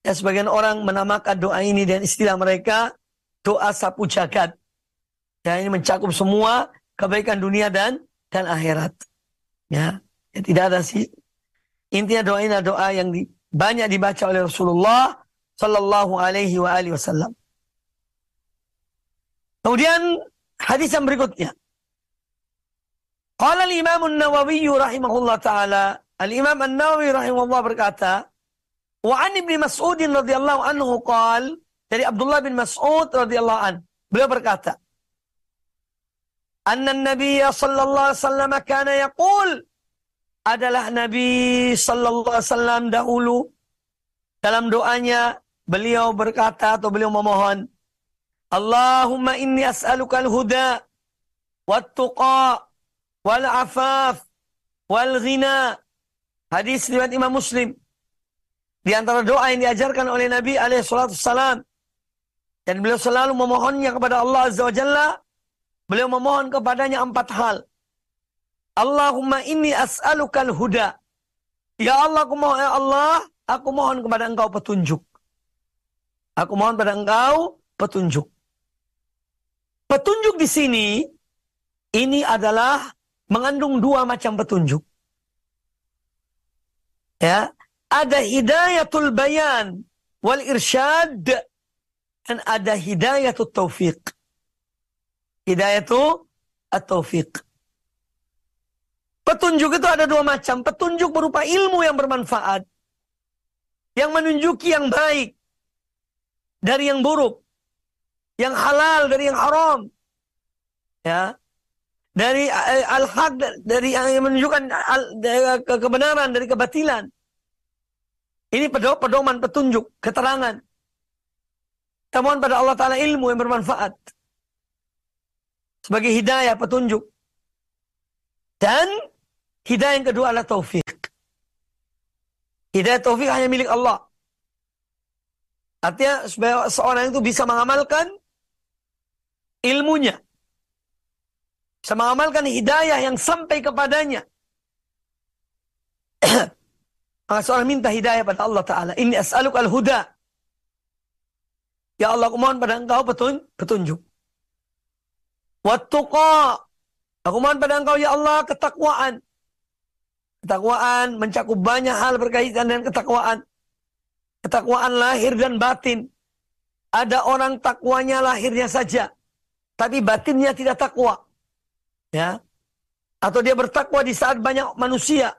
Ya, sebagian orang menamakan doa ini dengan istilah mereka, doa sapu jagat. Ya, ini mencakup semua kebaikan dunia dan dan akhirat. Ya, ya tidak ada sih. Intinya doa ini adalah doa yang di, banyak dibaca oleh Rasulullah Sallallahu Alaihi Wasallam. Kemudian Hadis yang berikutnya. Qala al-Imam An-Nawawi rahimahullah taala, Al-Imam An-Nawawi rahimahullah berkata, wa an Ibnu Mas'ud anhu qal, dari Abdullah bin Mas'ud radhiyallahu an, beliau berkata, anna Nabi sallallahu alaihi wasallam kana yaqul adalah Nabi sallallahu alaihi wasallam dahulu dalam doanya beliau berkata atau beliau memohon Allahumma inni as'aluka al-huda wat-tuqa wal-afaf wal-ghina. Hadis riwayat Imam Muslim. Di antara doa yang diajarkan oleh Nabi alaihi salatu salam dan beliau selalu memohonnya kepada Allah Azza wa Jalla. Beliau memohon kepadanya empat hal. Allahumma inni as'aluka al-huda. Ya Allah, aku mohon, ya Allah, aku mohon kepada engkau petunjuk. Aku mohon kepada engkau petunjuk. Petunjuk di sini ini adalah mengandung dua macam petunjuk. Ya, ada hidayatul bayan wal irsyad dan ada hidayatul taufiq. Hidayatul at-taufiq. Petunjuk itu ada dua macam. Petunjuk berupa ilmu yang bermanfaat. Yang menunjuki yang baik. Dari yang buruk yang halal dari yang haram. Ya. Dari eh, al-haq dari yang menunjukkan al, ke kebenaran dari kebatilan. Ini pedoman petunjuk, keterangan. Temuan pada Allah Ta'ala ilmu yang bermanfaat. Sebagai hidayah, petunjuk. Dan hidayah yang kedua adalah taufik. Hidayah taufik hanya milik Allah. Artinya supaya seorang itu bisa mengamalkan ilmunya. Bisa mengamalkan hidayah yang sampai kepadanya. Maka seorang minta hidayah pada Allah Ta'ala. Ini as'aluk al-huda. Ya Allah, aku mohon pada engkau petun petunjuk. Wattuqa. Aku mohon pada engkau, ya Allah, ketakwaan. Ketakwaan mencakup banyak hal berkaitan dengan ketakwaan. Ketakwaan lahir dan batin. Ada orang takwanya lahirnya saja tapi batinnya tidak takwa. Ya. Atau dia bertakwa di saat banyak manusia.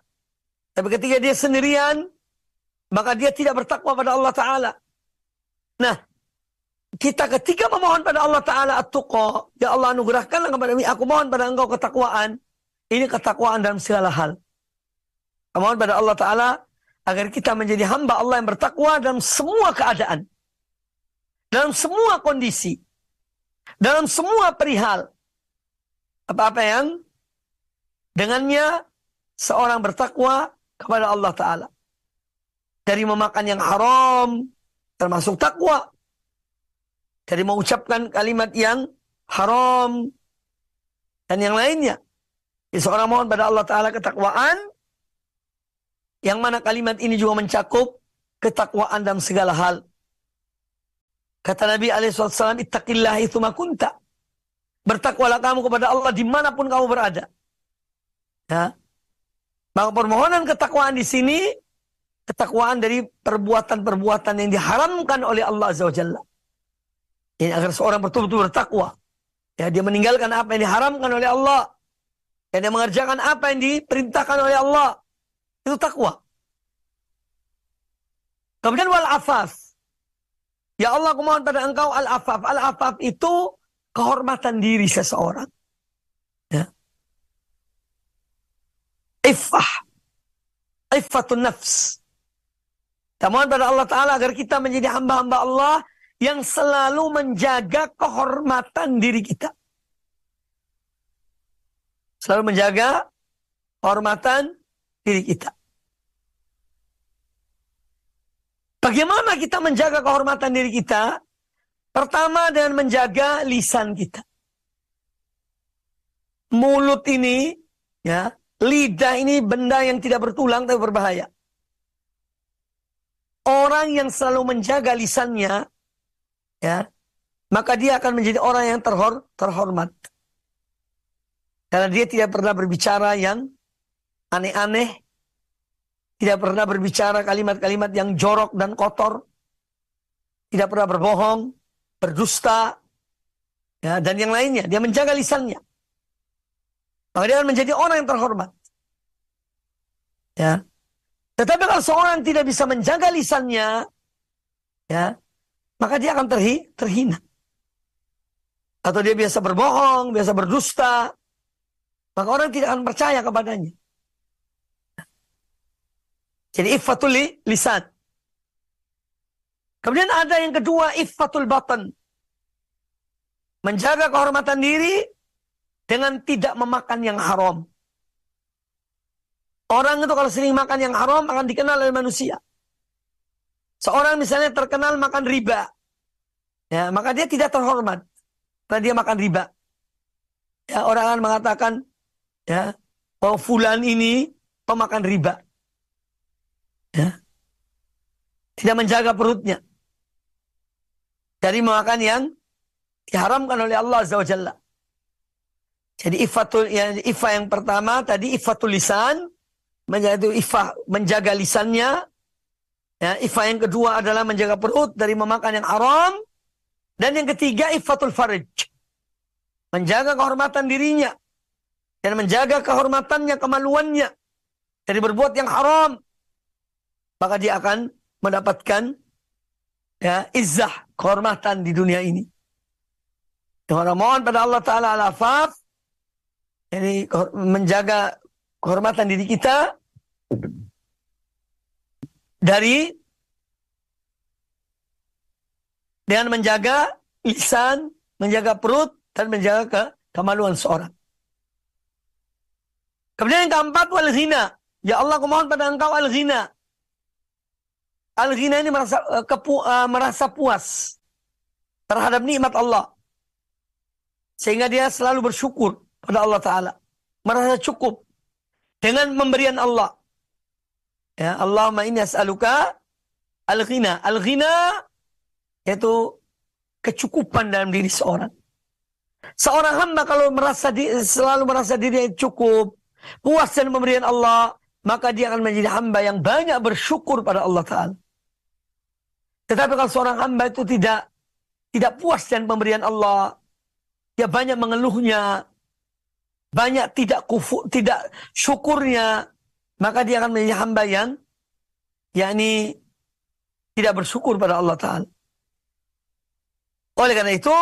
Tapi ketika dia sendirian, maka dia tidak bertakwa pada Allah Ta'ala. Nah, kita ketika memohon pada Allah Ta'ala at-tuqa, ya Allah anugerahkanlah kepada kami, aku mohon pada engkau ketakwaan. Ini ketakwaan dalam segala hal. Mohon pada Allah Ta'ala agar kita menjadi hamba Allah yang bertakwa dalam semua keadaan. Dalam semua kondisi. Dalam semua perihal. Apa-apa yang dengannya seorang bertakwa kepada Allah Ta'ala. Dari memakan yang haram, termasuk takwa. Dari mengucapkan kalimat yang haram, dan yang lainnya. Jadi seorang mohon pada Allah Ta'ala ketakwaan, yang mana kalimat ini juga mencakup ketakwaan dalam segala hal. Kata Nabi SAW, Ittaqillah itu makunta. Bertakwalah kamu kepada Allah di mana pun kamu berada. Ya. Maka permohonan ketakwaan di sini ketakwaan dari perbuatan-perbuatan yang diharamkan oleh Allah Azza wa Jalla. Ini agar seorang betul-betul bertakwa. Ya, dia meninggalkan apa yang diharamkan oleh Allah. Dan dia mengerjakan apa yang diperintahkan oleh Allah. Itu takwa. Kemudian wal afaf. Ya Allah, aku mohon pada engkau al-afaf. Al-afaf itu kehormatan diri seseorang. Ya. Iffah. Iffatun nafs. Kita mohon pada Allah Ta'ala agar kita menjadi hamba-hamba Allah yang selalu menjaga kehormatan diri kita. Selalu menjaga kehormatan diri kita. Bagaimana kita menjaga kehormatan diri kita? Pertama dengan menjaga lisan kita. Mulut ini, ya, Lidah ini benda yang tidak bertulang tapi berbahaya. Orang yang selalu menjaga lisannya, ya, maka dia akan menjadi orang yang terhor, terhormat. Karena dia tidak pernah berbicara yang aneh-aneh, tidak pernah berbicara kalimat-kalimat yang jorok dan kotor, tidak pernah berbohong, berdusta, ya, dan yang lainnya. Dia menjaga lisannya. Maka dia akan menjadi orang yang terhormat. Ya. Tetapi kalau seorang tidak bisa menjaga lisannya, ya, maka dia akan terhi, terhina. Atau dia biasa berbohong, biasa berdusta, maka orang tidak akan percaya kepadanya. Jadi iffatul lisan. Kemudian ada yang kedua, iffatul batan. Menjaga kehormatan diri dengan tidak memakan yang haram. Orang itu kalau sering makan yang haram akan dikenal oleh manusia. Seorang misalnya terkenal makan riba. Ya, maka dia tidak terhormat. Karena dia makan riba. Ya, orang akan mengatakan, ya, bahwa fulan ini pemakan riba. Ya. Tidak menjaga perutnya. Dari makan yang diharamkan oleh Allah Azza wa Jalla. Jadi ifatul ya, ifa yang pertama tadi ifatul lisan menjaga ifa menjaga lisannya. Ya, ifa yang kedua adalah menjaga perut dari memakan yang haram dan yang ketiga ifatul farj. Menjaga kehormatan dirinya dan menjaga kehormatannya, kemaluannya dari berbuat yang haram. Maka dia akan mendapatkan ya izzah kehormatan di dunia ini. Yang mohon pada Allah Ta'ala al-afaf jadi menjaga kehormatan diri kita dari dengan menjaga lisan, menjaga perut, dan menjaga ke kemaluan seorang. Kemudian yang keempat, wal ghina. Ya Allah, aku mohon pada engkau al ghina. Al ghina ini merasa, uh, kepu, uh, merasa puas terhadap nikmat Allah. Sehingga dia selalu bersyukur pada Allah Ta'ala. Merasa cukup dengan pemberian Allah. Ya, Allahumma inni as'aluka al-ghina. Al-ghina yaitu kecukupan dalam diri seorang. Seorang hamba kalau merasa di, selalu merasa diri cukup, puas dengan pemberian Allah, maka dia akan menjadi hamba yang banyak bersyukur pada Allah Ta'ala. Tetapi kalau seorang hamba itu tidak tidak puas dengan pemberian Allah, dia banyak mengeluhnya, banyak tidak kufu, tidak syukurnya, maka dia akan menjadi hamba yang yakni tidak bersyukur pada Allah Ta'ala. Oleh karena itu,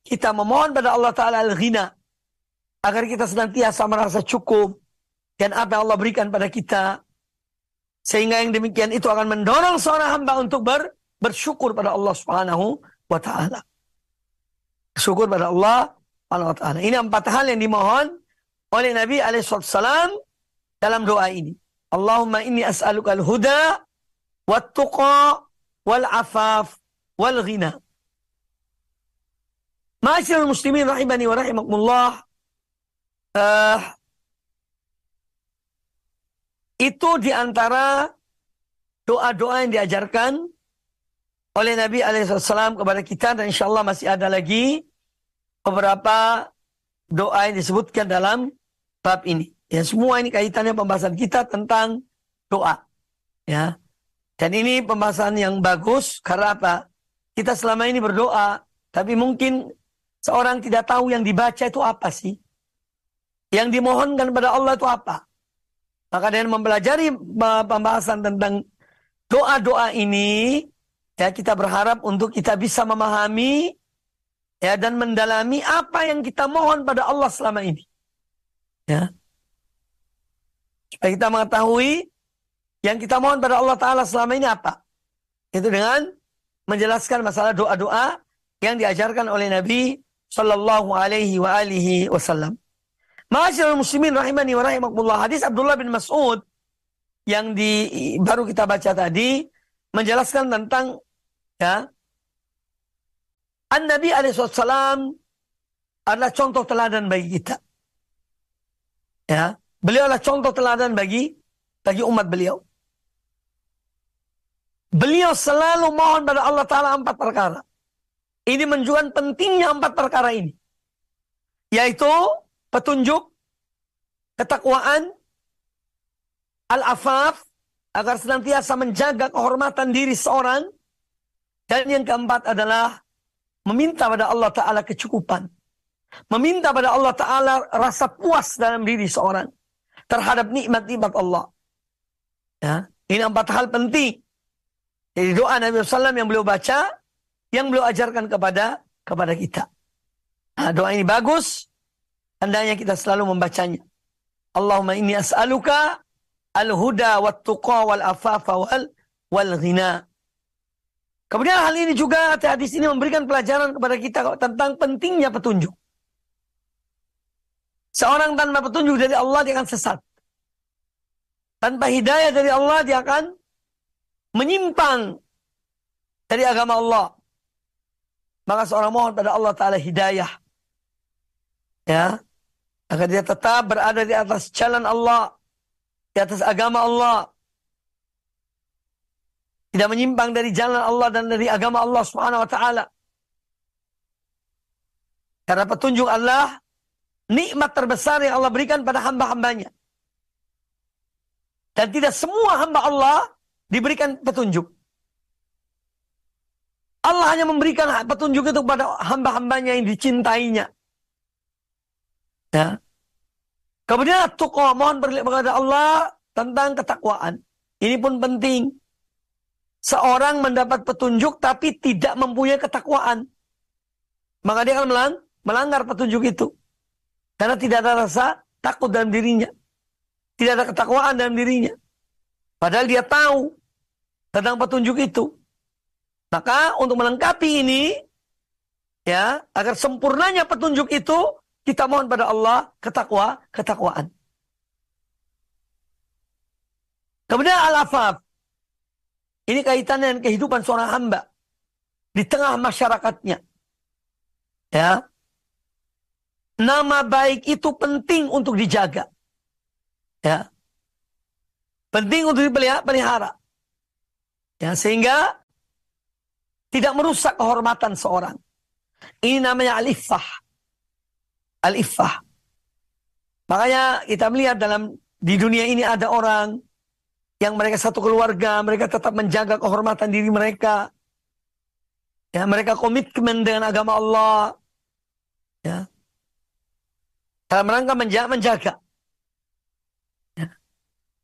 kita memohon pada Allah Ta'ala al-ghina. Agar kita senantiasa merasa cukup. Dan apa yang Allah berikan pada kita. Sehingga yang demikian itu akan mendorong seorang hamba untuk ber, bersyukur pada Allah Subhanahu wa Ta'ala. Syukur pada Allah Subhanahu wa Ta'ala. Ini empat hal yang dimohon oleh Nabi Alaihissalam dalam doa ini. Allahumma inni as'aluka al-huda wa tuqa wal afaf wal ghina. Ma'asyiral muslimin rahimani wa rahimakumullah. Uh, itu di antara doa-doa yang diajarkan oleh Nabi Alaihissalam kepada kita dan insya Allah masih ada lagi beberapa doa yang disebutkan dalam bab ini. Ya semua ini kaitannya pembahasan kita tentang doa. Ya. Dan ini pembahasan yang bagus karena apa? Kita selama ini berdoa, tapi mungkin seorang tidak tahu yang dibaca itu apa sih? Yang dimohonkan pada Allah itu apa? Maka dengan mempelajari pembahasan tentang doa-doa ini, ya kita berharap untuk kita bisa memahami ya dan mendalami apa yang kita mohon pada Allah selama ini. Ya. Supaya kita mengetahui yang kita mohon pada Allah Ta'ala selama ini apa? Itu dengan menjelaskan masalah doa-doa yang diajarkan oleh Nabi Sallallahu Alaihi wa alihi Wasallam. Masyaallah muslimin rahimani wa rahimakumullah. Hadis Abdullah bin Mas'ud yang di baru kita baca tadi menjelaskan tentang ya An Nabi alaihissalam adalah contoh teladan bagi kita. Ya, beliau adalah contoh teladan bagi bagi umat beliau. Beliau selalu mohon pada Allah Ta'ala empat perkara. Ini menunjukkan pentingnya empat perkara ini. Yaitu petunjuk, ketakwaan, al-afaf, agar senantiasa menjaga kehormatan diri seorang. Dan yang keempat adalah meminta pada Allah Ta'ala kecukupan. Meminta pada Allah Ta'ala rasa puas dalam diri seorang. Terhadap nikmat-nikmat Allah. Ya, ini empat hal penting jadi doa Nabi SAW yang beliau baca, yang beliau ajarkan kepada kepada kita. Nah, doa ini bagus, hendaknya kita selalu membacanya. Allahumma inni as'aluka al-huda wa tuqa wal afafa wal wal ghina. Kemudian hal ini juga hadis ini memberikan pelajaran kepada kita tentang pentingnya petunjuk. Seorang tanpa petunjuk dari Allah dia akan sesat. Tanpa hidayah dari Allah dia akan menyimpang dari agama Allah. Maka seorang mohon pada Allah Ta'ala hidayah. Ya. Agar dia tetap berada di atas jalan Allah. Di atas agama Allah. Tidak menyimpang dari jalan Allah dan dari agama Allah Subhanahu wa taala. Karena petunjuk Allah nikmat terbesar yang Allah berikan pada hamba-hambanya. Dan tidak semua hamba Allah diberikan petunjuk. Allah hanya memberikan petunjuk itu kepada hamba-hambanya yang dicintainya. Ya. Kemudian tuqwa mohon kepada Allah tentang ketakwaan. Ini pun penting. Seorang mendapat petunjuk tapi tidak mempunyai ketakwaan. Maka dia akan melang melanggar petunjuk itu. Karena tidak ada rasa takut dalam dirinya. Tidak ada ketakwaan dalam dirinya. Padahal dia tahu tentang petunjuk itu. Maka untuk melengkapi ini, ya, agar sempurnanya petunjuk itu, kita mohon pada Allah ketakwa, ketakwaan. Kemudian al-afaf. Ini kaitannya dengan kehidupan seorang hamba di tengah masyarakatnya. Ya. Nama baik itu penting untuk dijaga. Ya. Penting untuk dipelihara. Ya, sehingga tidak merusak kehormatan seorang. Ini namanya alifah. Alifah. Makanya kita melihat dalam di dunia ini ada orang yang mereka satu keluarga, mereka tetap menjaga kehormatan diri mereka. Ya, mereka komitmen dengan agama Allah. Ya. Dalam rangka menjaga, menjaga ya.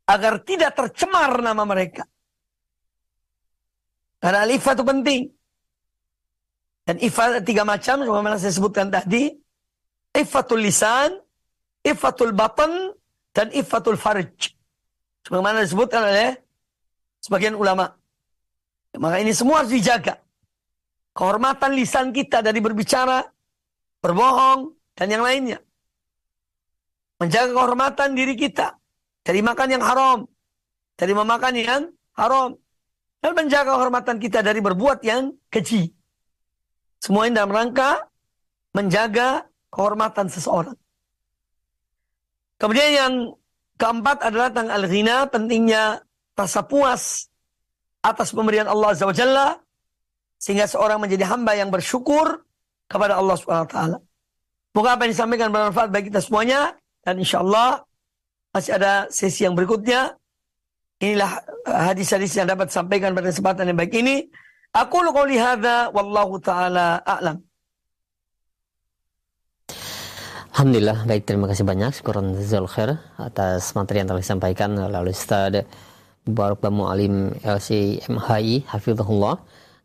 agar tidak tercemar nama mereka. Karena alifah itu penting. Dan ifat tiga macam, sebagaimana saya sebutkan tadi. Ifatul lisan, ifatul batan, dan ifatul farj. Sebagaimana disebutkan oleh sebagian ulama. Maka ini semua harus dijaga. Kehormatan lisan kita dari berbicara, berbohong, dan yang lainnya. Menjaga kehormatan diri kita. Dari makan yang haram. Dari memakan yang haram. Dan menjaga kehormatan kita dari berbuat yang keji. Semua ini dalam rangka menjaga kehormatan seseorang. Kemudian yang keempat adalah tentang al-ghina, pentingnya rasa puas atas pemberian Allah Azza wa Jalla sehingga seorang menjadi hamba yang bersyukur kepada Allah Subhanahu wa. Moga apa yang disampaikan bermanfaat bagi kita semuanya dan insya Allah masih ada sesi yang berikutnya. Inilah hadis-hadis yang dapat disampaikan pada kesempatan yang baik ini. Aku qouli hadza wallahu taala a'lam. Alhamdulillah, baik terima kasih banyak Syukuran Zul Khair atas materi yang telah disampaikan oleh Ustaz Barak Bamu Alim LC MHI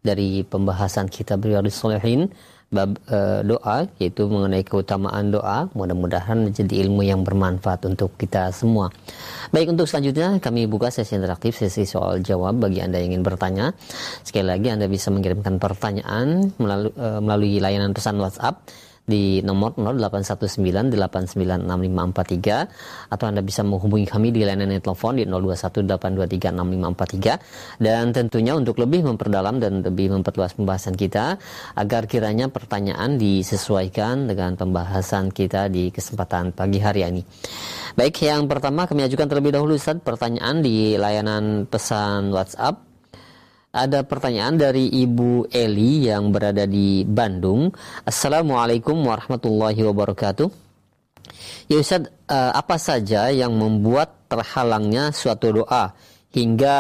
dari pembahasan kitab Riyadhus Shalihin bab uh, doa yaitu mengenai keutamaan doa. Mudah-mudahan menjadi ilmu yang bermanfaat untuk kita semua. Baik untuk selanjutnya kami buka sesi interaktif sesi soal jawab bagi anda yang ingin bertanya. Sekali lagi anda bisa mengirimkan pertanyaan melalui, uh, melalui layanan pesan WhatsApp di nomor 0819896543 atau Anda bisa menghubungi kami di layanan telepon di 0218236543 dan tentunya untuk lebih memperdalam dan lebih memperluas pembahasan kita agar kiranya pertanyaan disesuaikan dengan pembahasan kita di kesempatan pagi hari ini. Baik, yang pertama kami ajukan terlebih dahulu Ustaz pertanyaan di layanan pesan WhatsApp ada pertanyaan dari Ibu Eli yang berada di Bandung. Assalamualaikum warahmatullahi wabarakatuh. Ya Ustaz, eh, apa saja yang membuat terhalangnya suatu doa hingga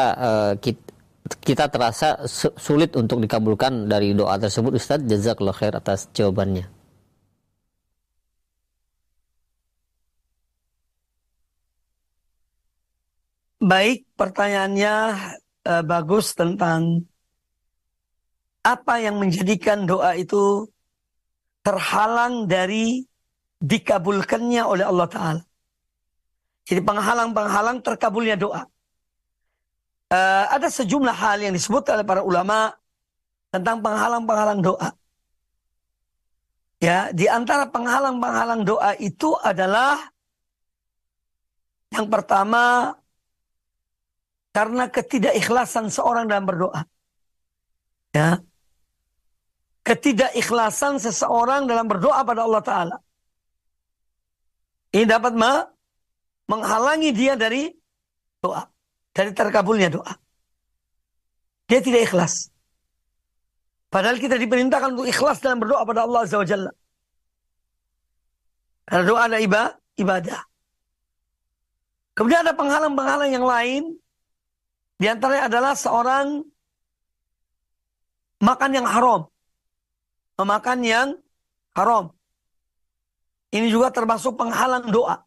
eh, kita terasa sulit untuk dikabulkan dari doa tersebut Ustaz? Jazakallah khair atas jawabannya. Baik, pertanyaannya uh, bagus tentang apa yang menjadikan doa itu terhalang dari dikabulkannya oleh Allah Ta'ala. Jadi penghalang-penghalang terkabulnya doa. Uh, ada sejumlah hal yang disebut oleh para ulama tentang penghalang-penghalang doa. Ya, di antara penghalang-penghalang doa itu adalah yang pertama karena ketidakikhlasan seorang dalam berdoa. Ya. Ketidakikhlasan seseorang dalam berdoa pada Allah Ta'ala. Ini dapat menghalangi dia dari doa. Dari terkabulnya doa. Dia tidak ikhlas. Padahal kita diperintahkan untuk ikhlas dalam berdoa pada Allah Azza wa Jalla. Karena doa ada ibadah. Kemudian ada penghalang-penghalang yang lain di antaranya adalah seorang makan yang haram. Memakan yang haram. Ini juga termasuk penghalang doa.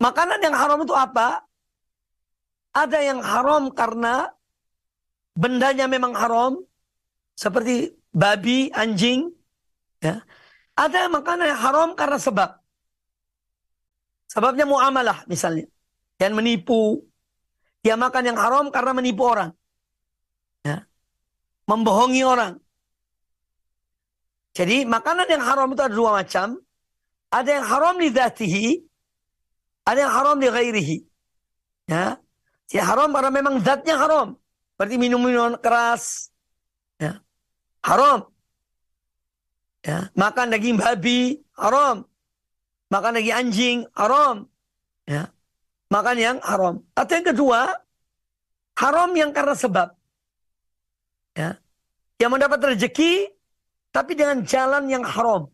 Makanan yang haram itu apa? Ada yang haram karena bendanya memang haram. Seperti babi, anjing. Ya. Ada makanan yang haram karena sebab. Sebabnya muamalah misalnya dan menipu. Dia makan yang haram karena menipu orang. Ya. Membohongi orang. Jadi makanan yang haram itu ada dua macam. Ada yang haram di dhatihi. Ada yang haram di ghairihi. Ya. Si haram karena memang zatnya haram. Berarti minum-minuman keras. Ya. Haram. Ya. Makan daging babi. Haram. Makan daging anjing. Haram. Ya makan yang haram. Atau yang kedua, haram yang karena sebab. Ya. Yang mendapat rezeki, tapi dengan jalan yang haram.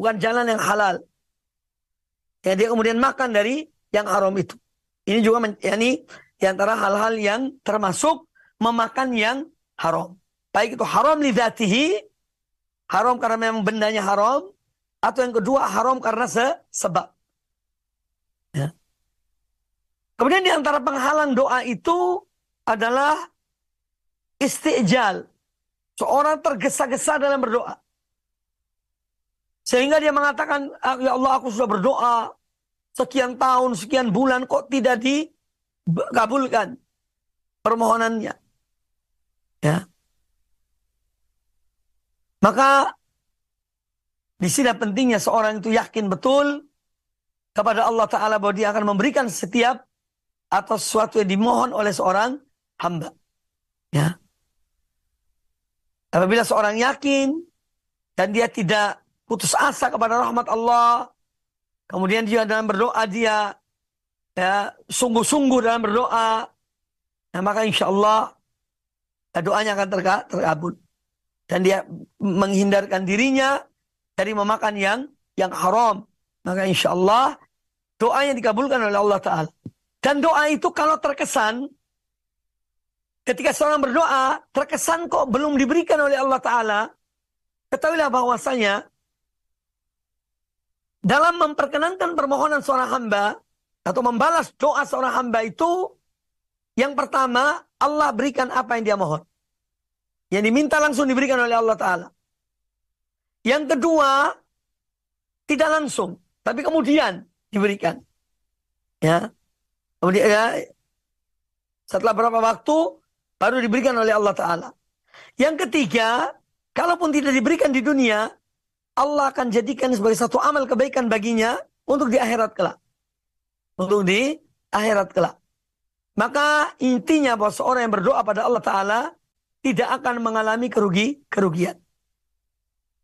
Bukan jalan yang halal. Ya, dia kemudian makan dari yang haram itu. Ini juga ya, ini di antara hal-hal yang termasuk memakan yang haram. Baik itu haram li dhatihi, haram karena memang bendanya haram, atau yang kedua haram karena se sebab. Ya. Kemudian di antara penghalang doa itu adalah istijal. Seorang tergesa-gesa dalam berdoa. Sehingga dia mengatakan, ah, ya Allah aku sudah berdoa sekian tahun, sekian bulan kok tidak dikabulkan permohonannya. Ya. Maka di sini pentingnya seorang itu yakin betul kepada Allah Ta'ala bahwa dia akan memberikan setiap atau sesuatu yang dimohon oleh seorang hamba. Ya. Apabila seorang yakin dan dia tidak putus asa kepada rahmat Allah. Kemudian dia dalam berdoa dia ya sungguh-sungguh dalam berdoa. Nah, maka insya Allah ya, doanya akan terka, terkabul. Dan dia menghindarkan dirinya dari memakan yang yang haram. Maka insya Allah doanya dikabulkan oleh Allah Ta'ala. Dan doa itu kalau terkesan, ketika seorang berdoa, terkesan kok belum diberikan oleh Allah Ta'ala, ketahuilah bahwasanya dalam memperkenankan permohonan seorang hamba atau membalas doa seorang hamba itu yang pertama Allah berikan apa yang dia mohon. Yang diminta langsung diberikan oleh Allah Ta'ala. Yang kedua, tidak langsung. Tapi kemudian diberikan. Ya. Kemudian ya, setelah berapa waktu baru diberikan oleh Allah Ta'ala. Yang ketiga, kalaupun tidak diberikan di dunia, Allah akan jadikan sebagai satu amal kebaikan baginya untuk di akhirat kelak. Untuk di akhirat kelak. Maka intinya bahwa seorang yang berdoa pada Allah Ta'ala tidak akan mengalami kerugi, kerugian.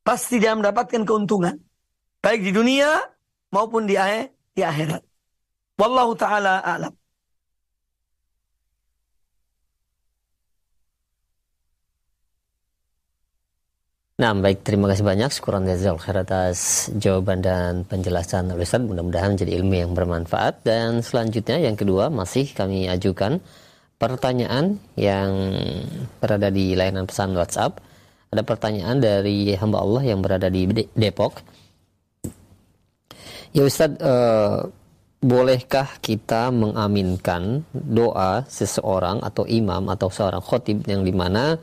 Pasti dia mendapatkan keuntungan. Baik di dunia maupun di, di akhirat. Wallahu ta'ala a'lam. Nah, baik terima kasih banyak syukuran jazal khair atas jawaban dan penjelasan Ustaz. Mudah-mudahan menjadi ilmu yang bermanfaat dan selanjutnya yang kedua masih kami ajukan pertanyaan yang berada di layanan pesan WhatsApp. Ada pertanyaan dari hamba Allah yang berada di Depok. Ya Ustaz, eh, bolehkah kita mengaminkan doa seseorang atau imam atau seorang khotib yang di mana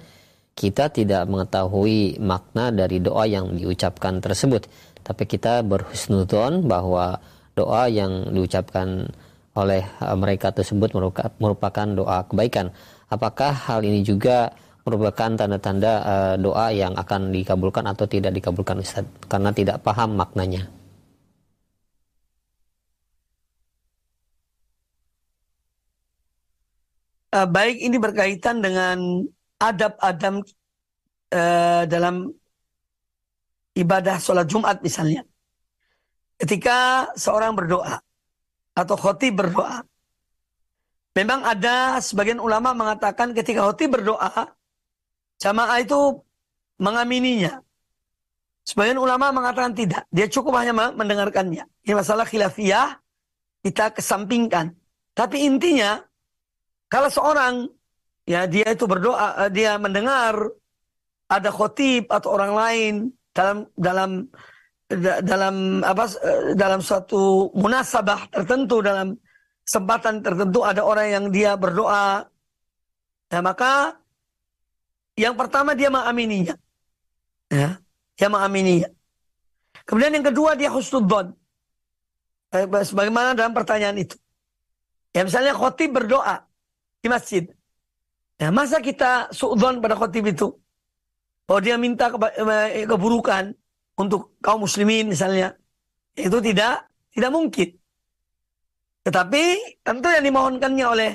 kita tidak mengetahui makna dari doa yang diucapkan tersebut? Tapi kita berhusnudon bahwa doa yang diucapkan oleh eh, mereka tersebut merupakan doa kebaikan. Apakah hal ini juga merupakan tanda-tanda uh, doa yang akan dikabulkan atau tidak dikabulkan Ustaz karena tidak paham maknanya uh, baik ini berkaitan dengan adab-adab uh, dalam ibadah sholat Jumat misalnya. Ketika seorang berdoa atau khotib berdoa. Memang ada sebagian ulama mengatakan ketika khotib berdoa, jamaah itu mengamininya. Sebagian ulama mengatakan tidak. Dia cukup hanya mendengarkannya. Ini masalah khilafiyah, kita kesampingkan. Tapi intinya, kalau seorang ya dia itu berdoa, eh, dia mendengar ada khotib atau orang lain dalam dalam dalam apa eh, dalam suatu munasabah tertentu dalam kesempatan tertentu ada orang yang dia berdoa ya maka yang pertama dia mengamininya ya dia mengamininya. Kemudian yang kedua dia husnudzon eh, sebagaimana dalam pertanyaan itu? Ya misalnya khotib berdoa di masjid Ya, masa kita su'udhan pada khotib itu? Bahwa dia minta ke, keburukan untuk kaum muslimin misalnya. Itu tidak tidak mungkin. Tetapi tentu yang dimohonkannya oleh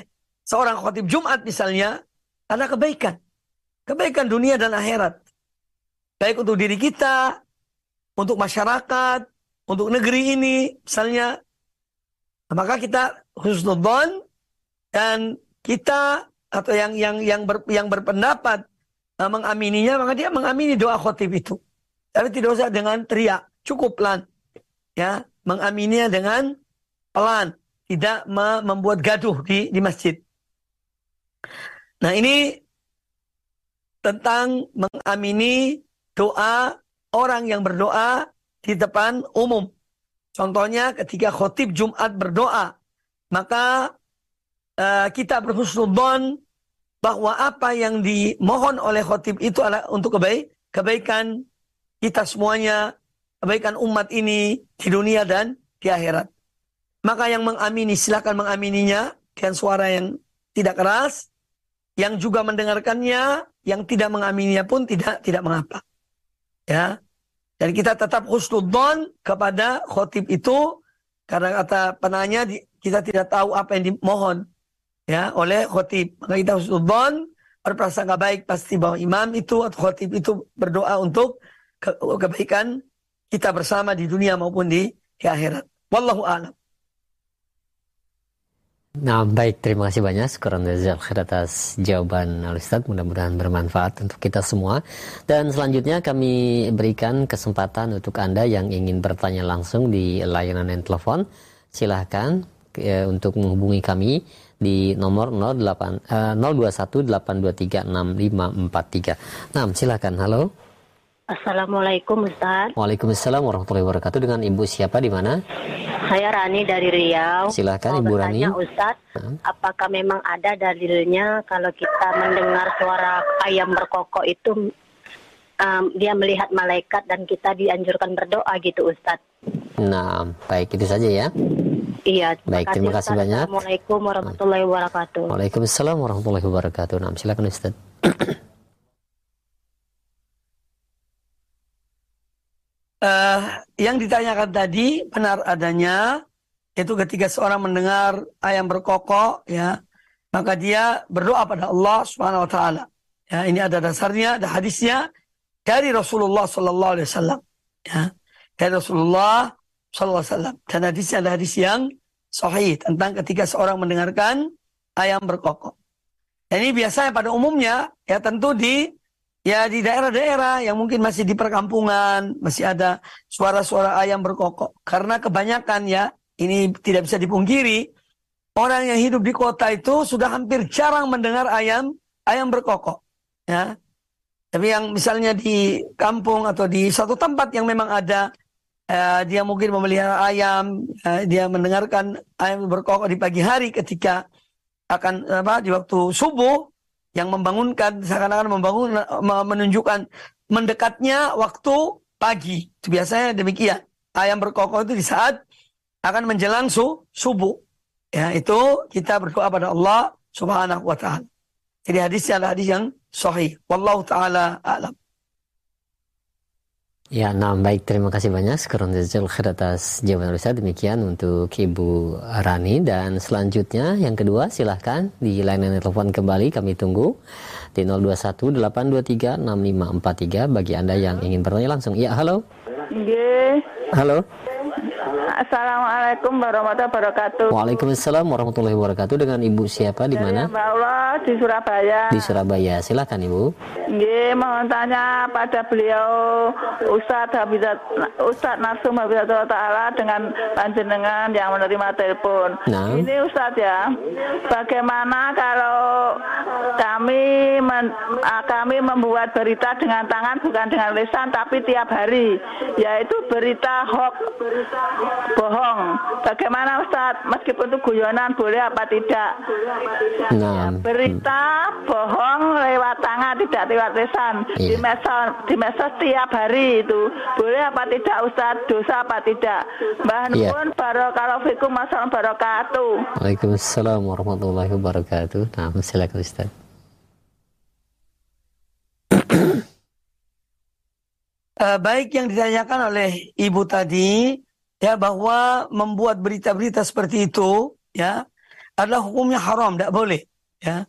seorang khotib Jumat misalnya ada kebaikan. Kebaikan dunia dan akhirat. Baik untuk diri kita, untuk masyarakat, untuk negeri ini misalnya. Maka kita husnudzon dan kita atau yang yang yang ber, yang berpendapat uh, mengamininya maka dia mengamini doa khotib itu. Tapi tidak usah dengan teriak, cukup pelan. Ya, mengamininya dengan pelan, tidak me membuat gaduh di di masjid. Nah, ini tentang mengamini doa orang yang berdoa di depan umum. Contohnya ketika khotib Jumat berdoa, maka uh, kita berhusnudon bahwa apa yang dimohon oleh khotib itu adalah untuk kebaik, kebaikan kita semuanya, kebaikan umat ini di dunia dan di akhirat. Maka yang mengamini silakan mengamininya dengan suara yang tidak keras, yang juga mendengarkannya, yang tidak mengamininya pun tidak tidak mengapa. Ya, dan kita tetap husnudzon kepada khotib itu karena kata penanya kita tidak tahu apa yang dimohon ya oleh khotib. Maka kita husnudzon berprasangka baik pasti bahwa imam itu atau khotib itu berdoa untuk ke kebaikan kita bersama di dunia maupun di, di akhirat. Wallahu a'lam. Nah, baik. Terima kasih banyak. Syukuran khair atas jawaban Al-Ustaz. Mudah-mudahan bermanfaat untuk kita semua. Dan selanjutnya kami berikan kesempatan untuk Anda yang ingin bertanya langsung di layanan telepon. Silahkan ya, untuk menghubungi kami di nomor 08, uh, 021 823 6543. Nah, silakan. Halo. Assalamualaikum Ustaz. Waalaikumsalam warahmatullahi wabarakatuh. Dengan Ibu siapa di mana? Saya Rani dari Riau. Silakan Ibu Rani. Ustaz, hmm. apakah memang ada dalilnya kalau kita mendengar suara ayam berkokok itu um, dia melihat malaikat dan kita dianjurkan berdoa gitu Ustaz? Nah, baik itu saja ya. Iya, terima baik, kasih, terima kasih Ustaz. banyak. Assalamualaikum warahmatullahi wabarakatuh. Waalaikumsalam warahmatullahi wabarakatuh. Nah, silakan Ustaz. uh, yang ditanyakan tadi benar adanya itu ketika seorang mendengar ayam berkokok ya maka dia berdoa pada Allah Subhanahu wa taala. Ya, ini ada dasarnya, ada hadisnya dari Rasulullah sallallahu alaihi wasallam. Ya. Dari Rasulullah wasallam. Dan hadisnya ada hadis yang sahih tentang ketika seorang mendengarkan ayam berkokok. Dan ini biasanya pada umumnya ya tentu di ya di daerah-daerah yang mungkin masih di perkampungan, masih ada suara-suara ayam berkokok. Karena kebanyakan ya, ini tidak bisa dipungkiri, orang yang hidup di kota itu sudah hampir jarang mendengar ayam ayam berkokok. Ya. Tapi yang misalnya di kampung atau di satu tempat yang memang ada uh, dia mungkin memelihara ayam, uh, dia mendengarkan ayam berkokok di pagi hari ketika akan apa di waktu subuh yang membangunkan seakan-akan membangun menunjukkan mendekatnya waktu pagi. Itu biasanya demikian. Ayam berkokok itu di saat akan menjelang su, subuh. Ya, itu kita berdoa pada Allah Subhanahu wa taala. Jadi hadisnya adalah hadis yang sahih. Wallahu taala alam. Ya, nah baik terima kasih banyak sekarang jazil khair atas jawaban Ustaz demikian untuk Ibu Rani dan selanjutnya yang kedua silahkan di layanan telepon kembali kami tunggu di 021 823 6543 bagi Anda yang ingin bertanya langsung. Ya, halo. Yeah. Halo. Assalamualaikum warahmatullahi wabarakatuh. Waalaikumsalam warahmatullahi wabarakatuh. Dengan Ibu siapa di mana? Mbak Allah di Surabaya. Di Surabaya. Silakan Ibu. Nggih, mau tanya pada beliau Ustadz Habibat Ustadz Nasum Habibullah Taala dengan panjenengan yang menerima telepon. Nah. Ini Ustadz ya, bagaimana kalau kami men, kami membuat berita dengan tangan bukan dengan lisan tapi tiap hari, yaitu berita hoax bohong. Bagaimana Ustaz? Meskipun itu guyonan boleh apa tidak? Nah. Berita bohong lewat tangan tidak lewat lisan iya. di medsos di medsos tiap hari itu boleh apa tidak Ustaz? Dosa apa tidak? Mbah iya. Nun barokah fikum masalah barakatuh. Waalaikumsalam warahmatullahi wabarakatuh. Nah, silakan Ustaz. Uh, baik yang ditanyakan oleh ibu tadi ya bahwa membuat berita-berita seperti itu ya adalah hukumnya haram, tidak boleh ya.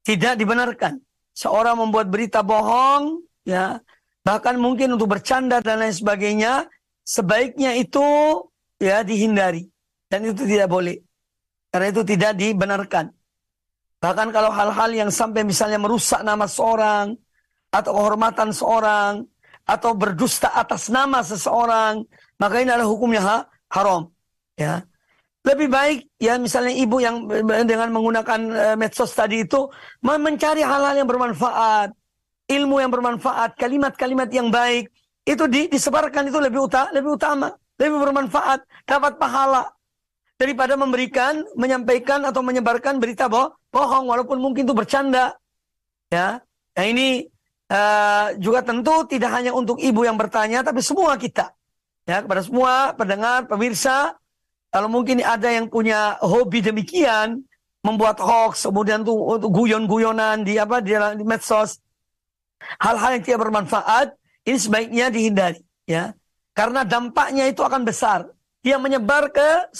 Tidak dibenarkan. Seorang membuat berita bohong ya bahkan mungkin untuk bercanda dan lain sebagainya sebaiknya itu ya dihindari dan itu tidak boleh. Karena itu tidak dibenarkan. Bahkan kalau hal-hal yang sampai misalnya merusak nama seorang atau kehormatan seorang atau berdusta atas nama seseorang maka ini adalah hukumnya ha, haram. Ya. Lebih baik ya misalnya ibu yang dengan menggunakan uh, medsos tadi itu mencari hal-hal yang bermanfaat, ilmu yang bermanfaat, kalimat-kalimat yang baik itu di, disebarkan itu lebih utama, lebih utama, lebih bermanfaat, dapat pahala daripada memberikan, menyampaikan atau menyebarkan berita boh, bohong walaupun mungkin itu bercanda. Ya. Nah ini uh, juga tentu tidak hanya untuk ibu yang bertanya tapi semua kita. Ya, kepada semua pendengar, pemirsa, kalau mungkin ada yang punya hobi demikian, membuat hoax, kemudian tuh untuk guyon-guyonan di apa di, di medsos, hal-hal yang tidak bermanfaat, ini sebaiknya dihindari, ya. Karena dampaknya itu akan besar. Dia menyebar ke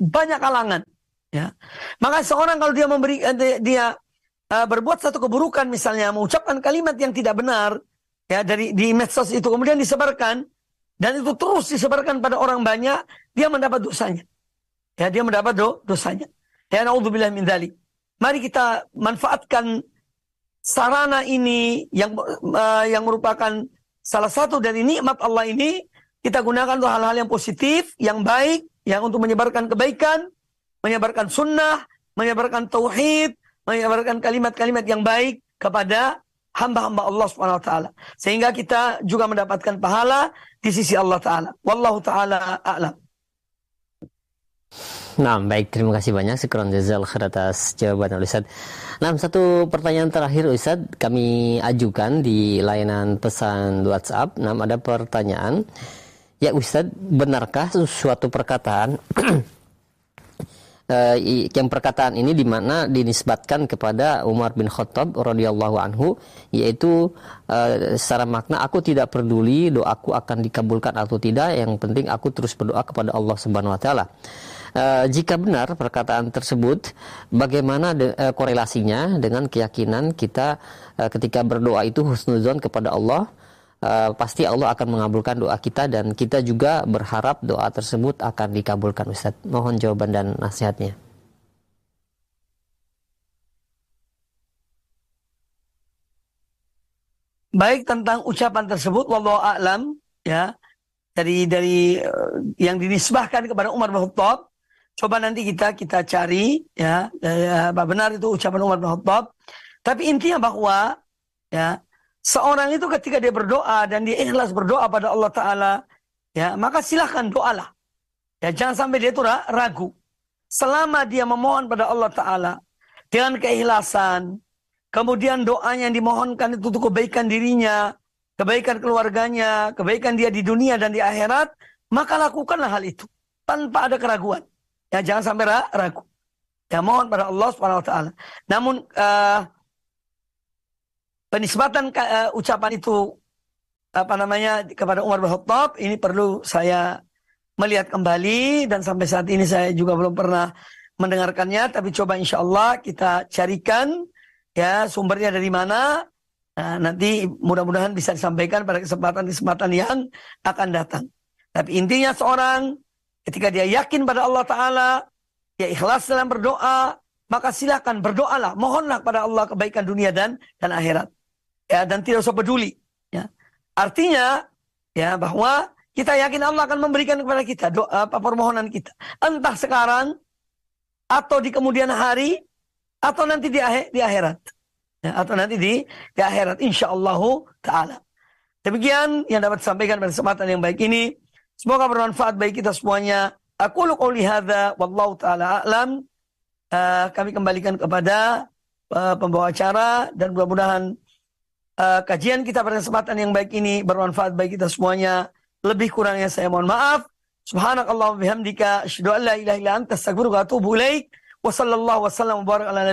banyak kalangan, ya. Maka seorang kalau dia memberi eh, dia uh, berbuat satu keburukan misalnya mengucapkan kalimat yang tidak benar ya dari di medsos itu kemudian disebarkan dan itu terus disebarkan pada orang banyak, dia mendapat dosanya. Ya, dia mendapat do, dosanya. Ya, naudzubillah min. Mari kita manfaatkan sarana ini yang uh, yang merupakan salah satu dari nikmat Allah ini kita gunakan untuk hal-hal yang positif, yang baik, yang untuk menyebarkan kebaikan, menyebarkan sunnah, menyebarkan tauhid, menyebarkan kalimat-kalimat yang baik kepada hamba-hamba Allah Subhanahu wa taala. Sehingga kita juga mendapatkan pahala di sisi Allah taala. Wallahu taala a'lam. Nah, baik terima kasih banyak Sekron jazal khair atas jawaban Ustaz. Nah, satu pertanyaan terakhir Ustaz kami ajukan di layanan pesan WhatsApp. Nah, ada pertanyaan. Ya Ustaz, benarkah suatu perkataan uh, yang perkataan ini di mana dinisbatkan kepada Umar bin Khattab radhiyallahu anhu yaitu uh, secara makna aku tidak peduli doaku akan dikabulkan atau tidak yang penting aku terus berdoa kepada Allah Subhanahu wa taala. Uh, jika benar perkataan tersebut, bagaimana de, uh, korelasinya dengan keyakinan kita uh, ketika berdoa itu husnuzon kepada Allah? Uh, pasti Allah akan mengabulkan doa kita dan kita juga berharap doa tersebut akan dikabulkan Ustaz. Mohon jawaban dan nasihatnya. Baik tentang ucapan tersebut wallahu a'lam ya dari dari yang dinisbahkan kepada Umar bin Khattab Coba nanti kita kita cari ya, ya apa benar itu ucapan Umar bin Khattab. Tapi intinya bahwa ya seorang itu ketika dia berdoa dan dia ikhlas berdoa pada Allah Taala, ya maka silahkan doalah. Ya jangan sampai dia itu ragu. Selama dia memohon pada Allah Taala dengan keikhlasan, kemudian doanya yang dimohonkan itu untuk kebaikan dirinya, kebaikan keluarganya, kebaikan dia di dunia dan di akhirat, maka lakukanlah hal itu tanpa ada keraguan. Ya jangan sampai ragu. Ya mohon pada Allah Subhanahu wa taala. Namun uh, penisbatan uh, ucapan itu apa namanya kepada Umar bin Khattab ini perlu saya melihat kembali dan sampai saat ini saya juga belum pernah mendengarkannya. Tapi coba insya Allah kita carikan ya sumbernya dari mana. Nah, nanti mudah-mudahan bisa disampaikan pada kesempatan-kesempatan yang akan datang. Tapi intinya seorang Ketika dia yakin pada Allah Ta'ala, dia ikhlas dalam berdoa, maka silakan berdoalah, mohonlah kepada Allah kebaikan dunia dan dan akhirat. Ya, dan tidak usah peduli. Ya. Artinya, ya bahwa kita yakin Allah akan memberikan kepada kita doa apa permohonan kita. Entah sekarang, atau di kemudian hari, atau nanti di, akhir, di akhirat. Ya, atau nanti di, di akhirat. Insya Allah Ta'ala. Demikian yang dapat disampaikan pada kesempatan yang baik ini. Semoga bermanfaat bagi kita semuanya. Aku qouli hadza wallahu taala a'lam. Uh, kami kembalikan kepada uh, pembawa acara dan mudah-mudahan uh, kajian kita pada kesempatan yang baik ini bermanfaat bagi kita semuanya. Lebih kurangnya saya mohon maaf. Subhanakallah bihamdika asyhadu an la ilaha illa anta astaghfiruka wa atubu ilaik. Wa sallallahu wa ala